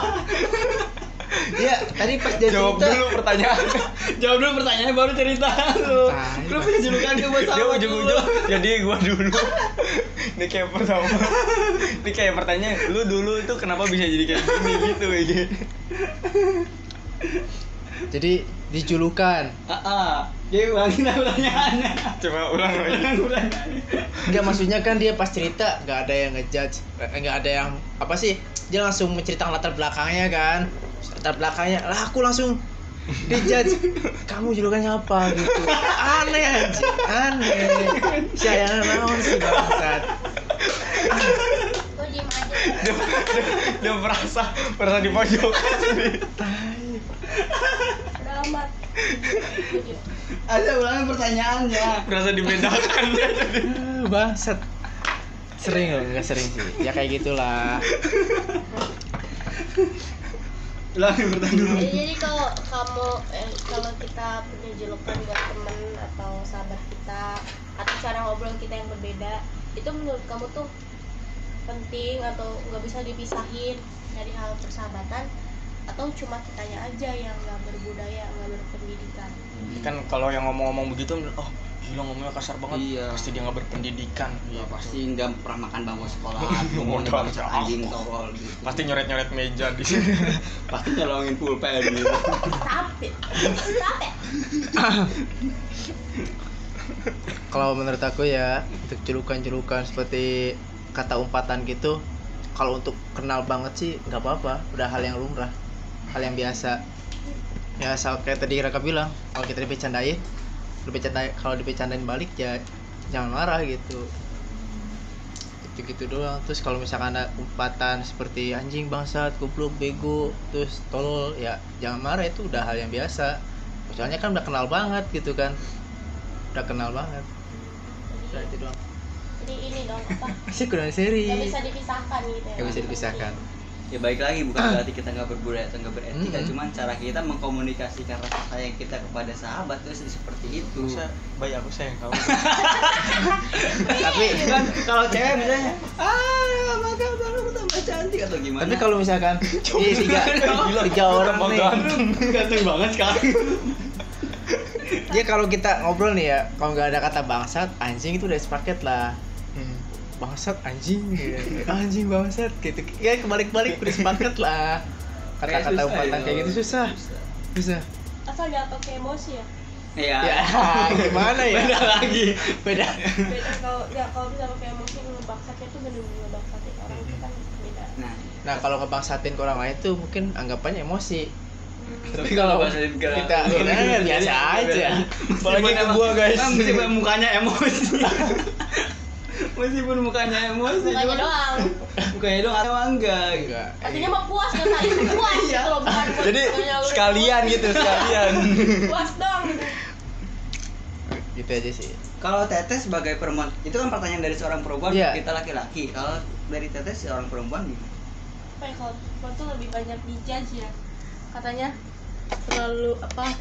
Ya tadi pas dia Jawab cerita dulu pertanyaannya. jawab dulu pertanyaannya baru cerita lu lu punya julukan gak buat Dia sahabat ujung-ujung lu jadi gua dulu. Ini kayak pertama. Ini kayak pertanyaan, lu dulu itu kenapa bisa jadi kayak gini gitu kayak gitu. Jadi dijulukan. Ah ah. Jadi ulangin pertanyaannya Coba ulang lagi. ulang Enggak maksudnya kan dia pas cerita nggak ada yang ngejudge eh, nggak ada yang apa sih dia langsung menceritakan latar belakangnya kan. Latar belakangnya lah aku langsung dijudge kamu julukannya apa? gitu. Aneh anjing. Aneh. Saya naon sih bangsat. Aja. Dia, dia, dia merasa merasa di pojok. Udah amat. Lo diem. ada ulangin pertanyaannya Merasa dibedakan. Bangsat. Sering loh nggak sering sih. Ya kayak gitulah. Ulangin pertanyaan Jadi, jadi kalau kamu eh, kalau kita punya julukan buat temen atau sahabat kita atau cara ngobrol kita yang berbeda itu menurut kamu tuh penting atau nggak bisa dipisahin dari hal persahabatan atau cuma kitanya aja yang nggak berbudaya nggak berpendidikan? Kan kalau yang ngomong-ngomong begitu, oh gila ngomongnya kasar banget. Iya. Pasti dia nggak berpendidikan. Ya, pasti nggak pernah makan bangku sekolah ngomongnya bangsa anjing tolol gitu. Pasti nyoret-nyoret meja di sini. pasti nyolongin pulpen gitu. Tapi tapi kalau menurut aku ya untuk julukan-julukan seperti kata umpatan gitu kalau untuk kenal banget sih nggak apa-apa. Udah hal yang lumrah hal yang biasa. Ya sama kayak tadi Raka bilang kalau kita dibecandain dibecandain kalau dibecandain balik ya jangan marah gitu. Gitu gitu doang. Terus kalau misalkan ada umpatan seperti anjing bangsat goblok bego terus tolol ya jangan marah. Itu udah hal yang biasa. Soalnya kan udah kenal banget gitu kan. Udah kenal banget. Udah itu doang. Jadi ini dong apa? Sih kurang seri nggak bisa dipisahkan gitu ya. Nggak bisa dipisahkan ya baik lagi bukan berarti kita nggak berbudaya atau nggak beretika Mm-mm. cuman cara kita mengkomunikasikan rasa sayang kita kepada sahabat itu seperti itu Masa bayi aku sayang kamu. tapi kan kalau cewek misalnya ah maka baru tambah cantik atau gimana tapi kalau misalkan ini tiga tiga orang nih ganteng. ganteng banget sekarang ya kalau kita ngobrol nih ya kalau nggak ada kata bangsat anjing itu udah sepaket lah Hmm. Bangsat anjing. Gitu. anjing bangsat. Gitu. Ya kebalik-balik udah sepaket lah. Kata-kata umpatan ya. kayak gitu susah. Susah. Asal jangan pakai emosi ya? Ya, ya gimana ya? Beda lagi beda. Beda kalau ya kalau bisa pakai emosi ngebaksatnya tuh bener-bener ngebaksatin orang itu kan beda. Nah. Nah kalau ngebangsatin ke orang lain tuh mungkin anggapannya emosi. Hmm. tapi kalau bahasain ke- kita kita kan biasa aja. Apalagi ke gua, guys. Meskipun mukanya emosi meskipun mukanya emosi Mukanya cuman- doang. mukanya doang atau enggak gitu. Enggak. Artinya mah puas kan tadi puas gitu loh bukan Jadi sekalian gitu, sekalian. puas dong. Gitu gitu aja sih. Kalau teteh sebagai perempuan itu kan pertanyaan dari seorang perempuan Iya. kita laki-laki. Kalau dari teteh seorang perempuan gimana? Apa ya kalau perempuan tuh lebih banyak dijudge ya. Katanya terlalu apa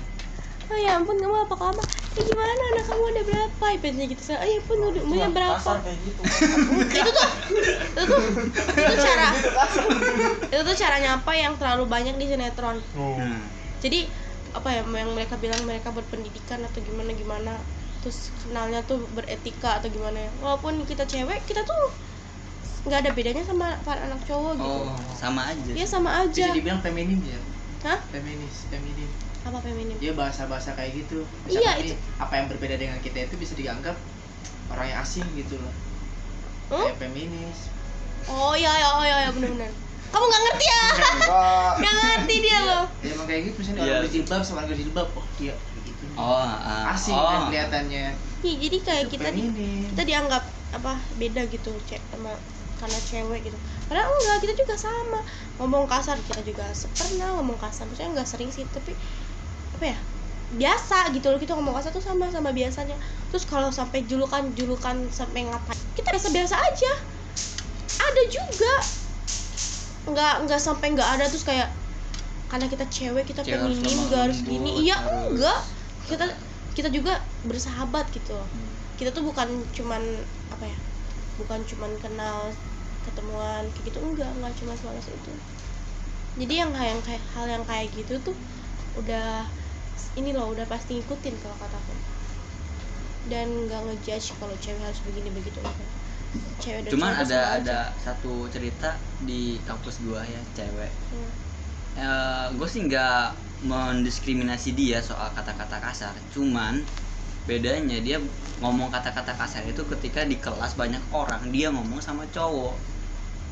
oh ya ampun kamu apa kabar? Eh gimana? Anak kamu ada berapa? iPadnya gitu saya oh ya ampun udah umurnya berapa? kasar kayak gitu. Itu tuh itu tuh itu cara itu tuh cara nyapa yang terlalu banyak di sinetron. Hmm. jadi apa ya yang mereka bilang mereka berpendidikan atau gimana gimana. Terus kenalnya tuh beretika atau gimana ya. Walaupun kita cewek kita tuh nggak ada bedanya sama para anak cowok gitu. Oh, sama aja. dia sama bisa aja dibilang feminim ya. Hah? feminis feminim apa feminim. Dia bahasa-bahasa kayak gitu. Iya, nih, itu- apa yang berbeda dengan kita itu bisa dianggap orang yang asing gitu loh. Hmm? kayak feminis. Oh iya iya oh iya iya benar-benar kamu nggak ngerti ya? Nggak ngerti. Dia loh. ya emang kayak gitu. Misalnya Iya. orang berjilbab sama orang berjilbab oh dia gitu. Oh, ah, asing oh. kan kelihatannya. Iya, jadi kayak Itu kita di, kita dianggap apa beda gitu cek sama karena cewek gitu. Padahal enggak kita juga sama. Ngomong kasar kita juga pernah ngomong kasar. Maksudnya nggak sering sih tapi apa ya biasa gitu loh kita ngomong kasar tuh sama sama biasanya. Terus kalau sampai julukan julukan sampai ngatain kita biasa biasa aja. Ada juga. Nggak nggak sampai nggak ada terus kayak karena kita cewek kita Cewek feminim lemah nggak harus gini. iya enggak. kita kita juga bersahabat gitu. Loh kita tuh bukan cuman apa ya bukan cuman kenal ketemuan kayak gitu enggak enggak cuma sebatas itu. Jadi yang yang kayak hal yang kayak gitu tuh udah ini loh udah pasti ngikutin kalau kataku dan nggak ngejudge kalau cewek harus begini begitu enggak cewek Cuman cowok ada ada aja. satu cerita di kampus gua ya, cewek. Hmm. gue sih nggak mendiskriminasi dia soal kata-kata kasar cuman bedanya dia ngomong kata-kata kasar itu ketika di kelas banyak orang dia ngomong sama cowok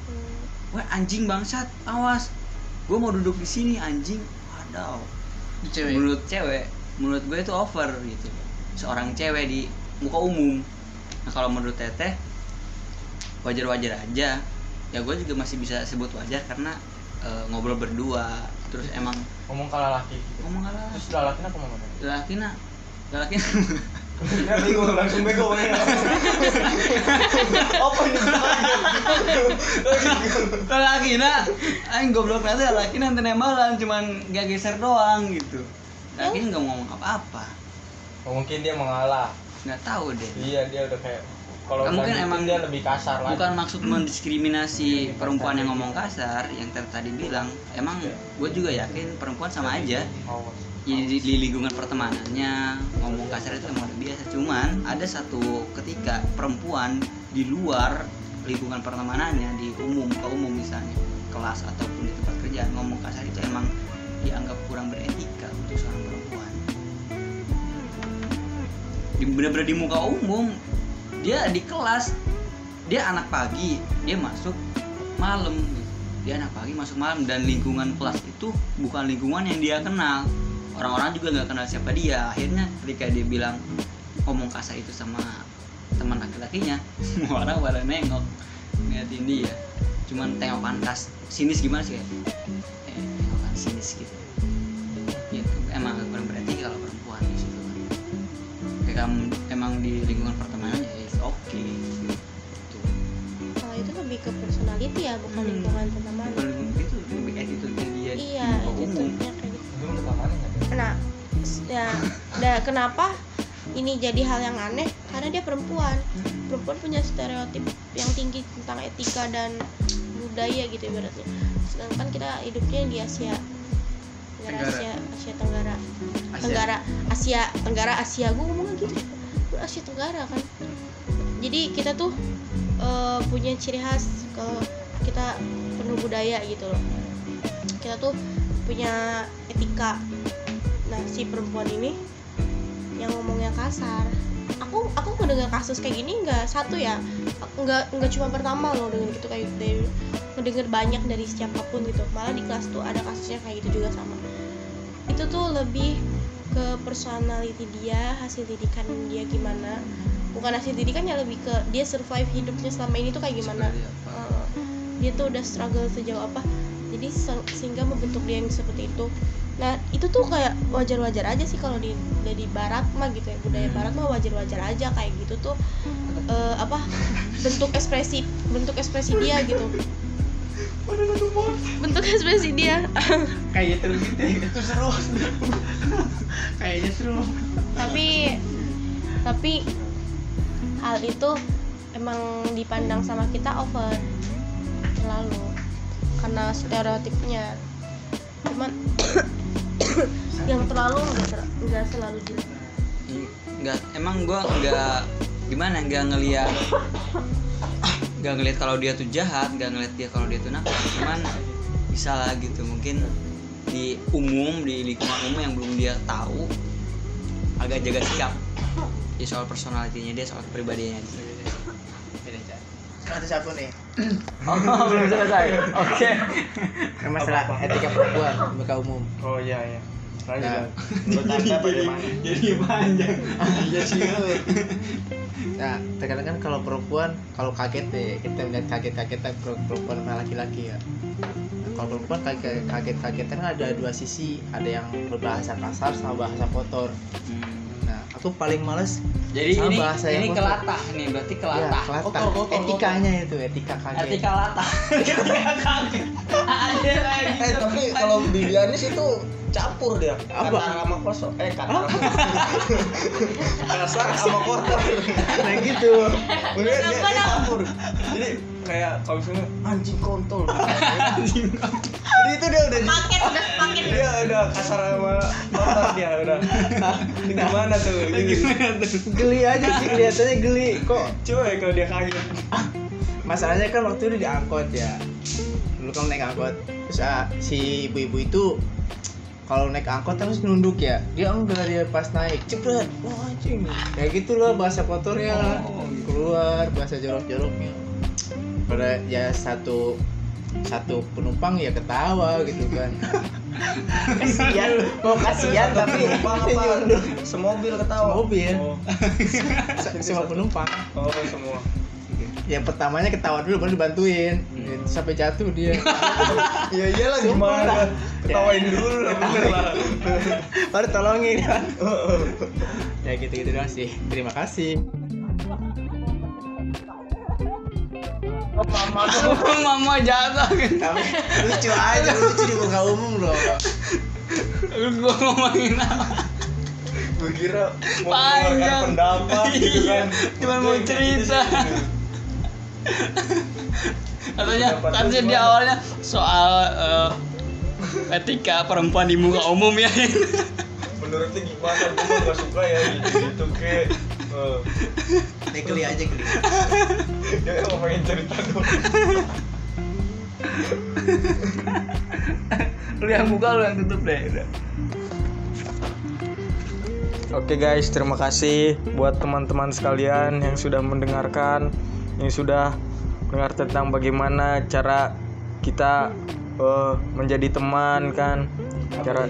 Hmm. wah anjing bangsat awas gue mau duduk di sini anjing Itu cewek. Menurut cewek. menurut gue itu over gitu. Seorang cewek di muka umum. Nah kalau menurut teteh wajar-wajar aja. Ya gue juga masih bisa sebut wajar karena eh, ngobrol berdua. Terus emang ngomong kalah laki gitu. Ngomong ala terus laki aku ngomong laki nak laki ya bego langsung bego ya. Apa ini laki nak aing goblok nanti laki nanti nembalan cuman gak geser doang gitu. Laki nggak ngomong apa-apa. Oh, mungkin dia mengalah. Nggak tahu deh. Iya dia udah kayak kalau Nah, mungkin emang dia lebih kasar lagi. bukan maksud mendiskriminasi perempuan yang ngomong kasar yang tadi bilang. Emang gue juga yakin perempuan sama aja. Awas. Di, di- lingkungan pertemanannya ngomong kasar itu emang biasa. Cuman ada satu ketika perempuan di luar lingkungan pertemanannya di umum ke umum misalnya kelas ataupun di tempat kerjaan ngomong kasar itu emang dianggap kurang beretika untuk seorang perempuan. Bener-bener di muka umum dia di kelas dia anak pagi dia masuk malam. Dia anak pagi masuk malam dan lingkungan kelas itu bukan lingkungan yang dia kenal orang-orang juga nggak kenal siapa dia. Akhirnya ketika dia bilang ngomong kasar itu sama teman laki-lakinya semua orang pada nengok ngeliatin dia. Cuman tengokan kas sinis gimana sih kayak eh, tengokan sinis gitu. Ya emang kurang berarti kalau perempuan di situ kan. Kayak kamu emang di lingkungan pertemanan ya it's okay. Gitu. Kalau itu lebih ke personality ya bukan Hmm. lingkungan pertemanan. Bukan lingkungan itu lebih attitude dia. Iya umum kayak gitu? Nah ya da, kenapa ini jadi hal yang aneh? Karena dia perempuan. Perempuan punya stereotip yang tinggi tentang etika dan budaya gitu ibaratnya. Sedangkan kita hidupnya di Asia. Negara Tenggara. Asia Asia Tenggara. Asia. Tenggara Asia Tenggara Asia. Gue ngomongnya gitu. Gua Asia Tenggara kan? Jadi kita tuh eh, punya ciri khas kalau kita penuh budaya gitu loh. Kita tuh punya etika nah si perempuan ini yang ngomongnya kasar. Aku aku mendengar kasus kayak gini nggak satu ya? Nggak nggak cuma pertama loh dengan gitu kayak dari mendengar banyak dari siapa pun gitu. Malah di kelas tuh ada kasusnya kayak gitu juga sama. Itu tuh lebih ke personality dia hasil didikan dia gimana. Bukan hasil didikannya lebih ke dia survive hidupnya selama ini tuh kayak gimana? Uh, dia tuh udah struggle sejauh apa. Jadi se- sehingga membentuk dia yang seperti itu nah itu tuh kayak wajar-wajar aja sih kalau di dari barat mah gitu ya budaya Hmm. barat mah wajar-wajar aja kayak gitu tuh eh, apa bentuk ekspresi bentuk ekspresi dia gitu bentuk ekspresi dia Kayaknya seru gitu ya. Itu seru. Kayaknya seru. tapi tapi hal itu emang dipandang sama kita over terlalu karena stereotipnya cuman yang terlalu nggak ter- nggak selalu jelek nggak emang gua nggak gimana nggak ngelihat nggak ngelihat kalau dia tuh jahat nggak ngelihat dia kalau dia tuh nakal cuman bisa lah gitu mungkin di umum di lingkungan umum yang belum dia tahu agak jaga sikap ya soal personalitinya dia soal kepribadiannya dia. Sekarang satu nih. oh belum selesai. Oke. Yang masalah etika perempuan muka umum. oh iya iya. Nah, bagaimana jadi panjang. Iya sih. Nah, terkadang kan kalau perempuan kalau kaget deh. Kita melihat kaget-kagetan perempuan sama laki-laki ya. Nah, kalau perempuan kaget kaget-kagetan kan ada dua sisi, ada yang berbahasa kasar sama bahasa kotor. Nah, aku paling males jadi Sama ini bahasa ini kotor. kelatah nih berarti ya, kelatah kelatan. Kotor, kotor, etikanya itu etika kotor. kaget. etika latah etika kaget ada kayak gitu eh tapi kalau di Dianis itu campur dia Apa? kasar sama kosong eh kasar kasar sama kotor Nah gitu. Bener, dia, dia campur jadi kayak kalau misalnya anjing kontol jadi itu dia udah paket udah paket dia udah kasar sama kotor dia udah ini gimana tuh gimana tuh Geli aja sih kelihatannya geli kok. coba ya kalau dia kaget Masalahnya kan waktu itu diangkut ya. Dulu kan naik angkot. Terus ah, si ibu-ibu itu kalau naik angkot harus nunduk ya. Dia enggak dia pas naik cepet. Wah anjing. Kayak gitu loh bahasa kotornya Oh, keluar, bahasa jorok-joroknya. Pada ya satu satu penumpang ya ketawa gitu kan. Kasihan. Mau kasihan tapi penumpang apa? nyunduk. semobil ketawa. Semobil. oh, Se- semua penumpang. Oh semua. Yang pertamanya ketawa dulu baru dibantuin. Gitu, sampai jatuh dia. Ya iyalah Sumpah. gimana? Ketawain dulu lah bener lah. Baru tolongin. Kan ya gitu gitu doang sih. Terima kasih mama mama jatuh tapi lucu aja lucu di muka umum loh gua ngomongin apa gue kira mau Panjang. pendapat gitu Iya, kan cuman mau gitu cerita. sih. katanya lu katanya di awalnya soal eh, etika perempuan di muka umum ya menurutnya gimana? Gue gak suka ya gitu gitu ke Eh, Nih geli aja geli. Dia emang pengen cerita dong. Lu yang buka lu yang tutup deh. Udah Oke guys, terima kasih buat teman-teman sekalian yang sudah mendengarkan, yang sudah mendengar tentang bagaimana cara kita eh, menjadi teman kan, cara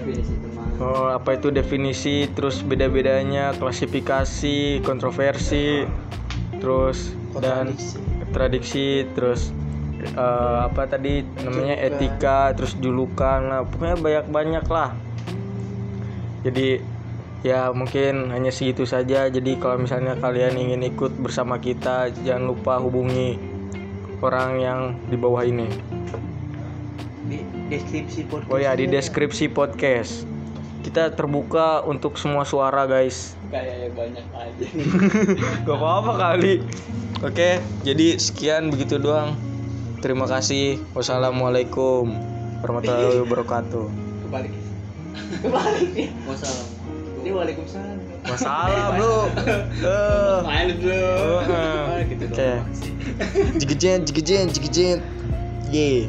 oh, apa itu definisi, terus beda-bedanya, klasifikasi, kontroversi, terus dan tradiksi, terus eh, apa tadi namanya etika, terus julukan, nah, pokoknya banyak-banyak lah. Jadi ya mungkin hanya segitu saja. Jadi kalau misalnya kalian ingin ikut bersama kita, jangan lupa hubungi orang yang di bawah ini. di deskripsi podcast Oh ya di deskripsi podcast. Kita terbuka untuk semua suara guys. kayak banyak aja Gak apa-apa kali. Oke, jadi sekian begitu doang. Terima kasih. Wassalamualaikum warahmatullahi wabarakatuh. kebalik kebalik nih wassalam ini waalaikumsalam Masalah bro. Eh. main bro Heeh. Oh, gitu Oke. Jigejen, jigejen, jigejen. Ye.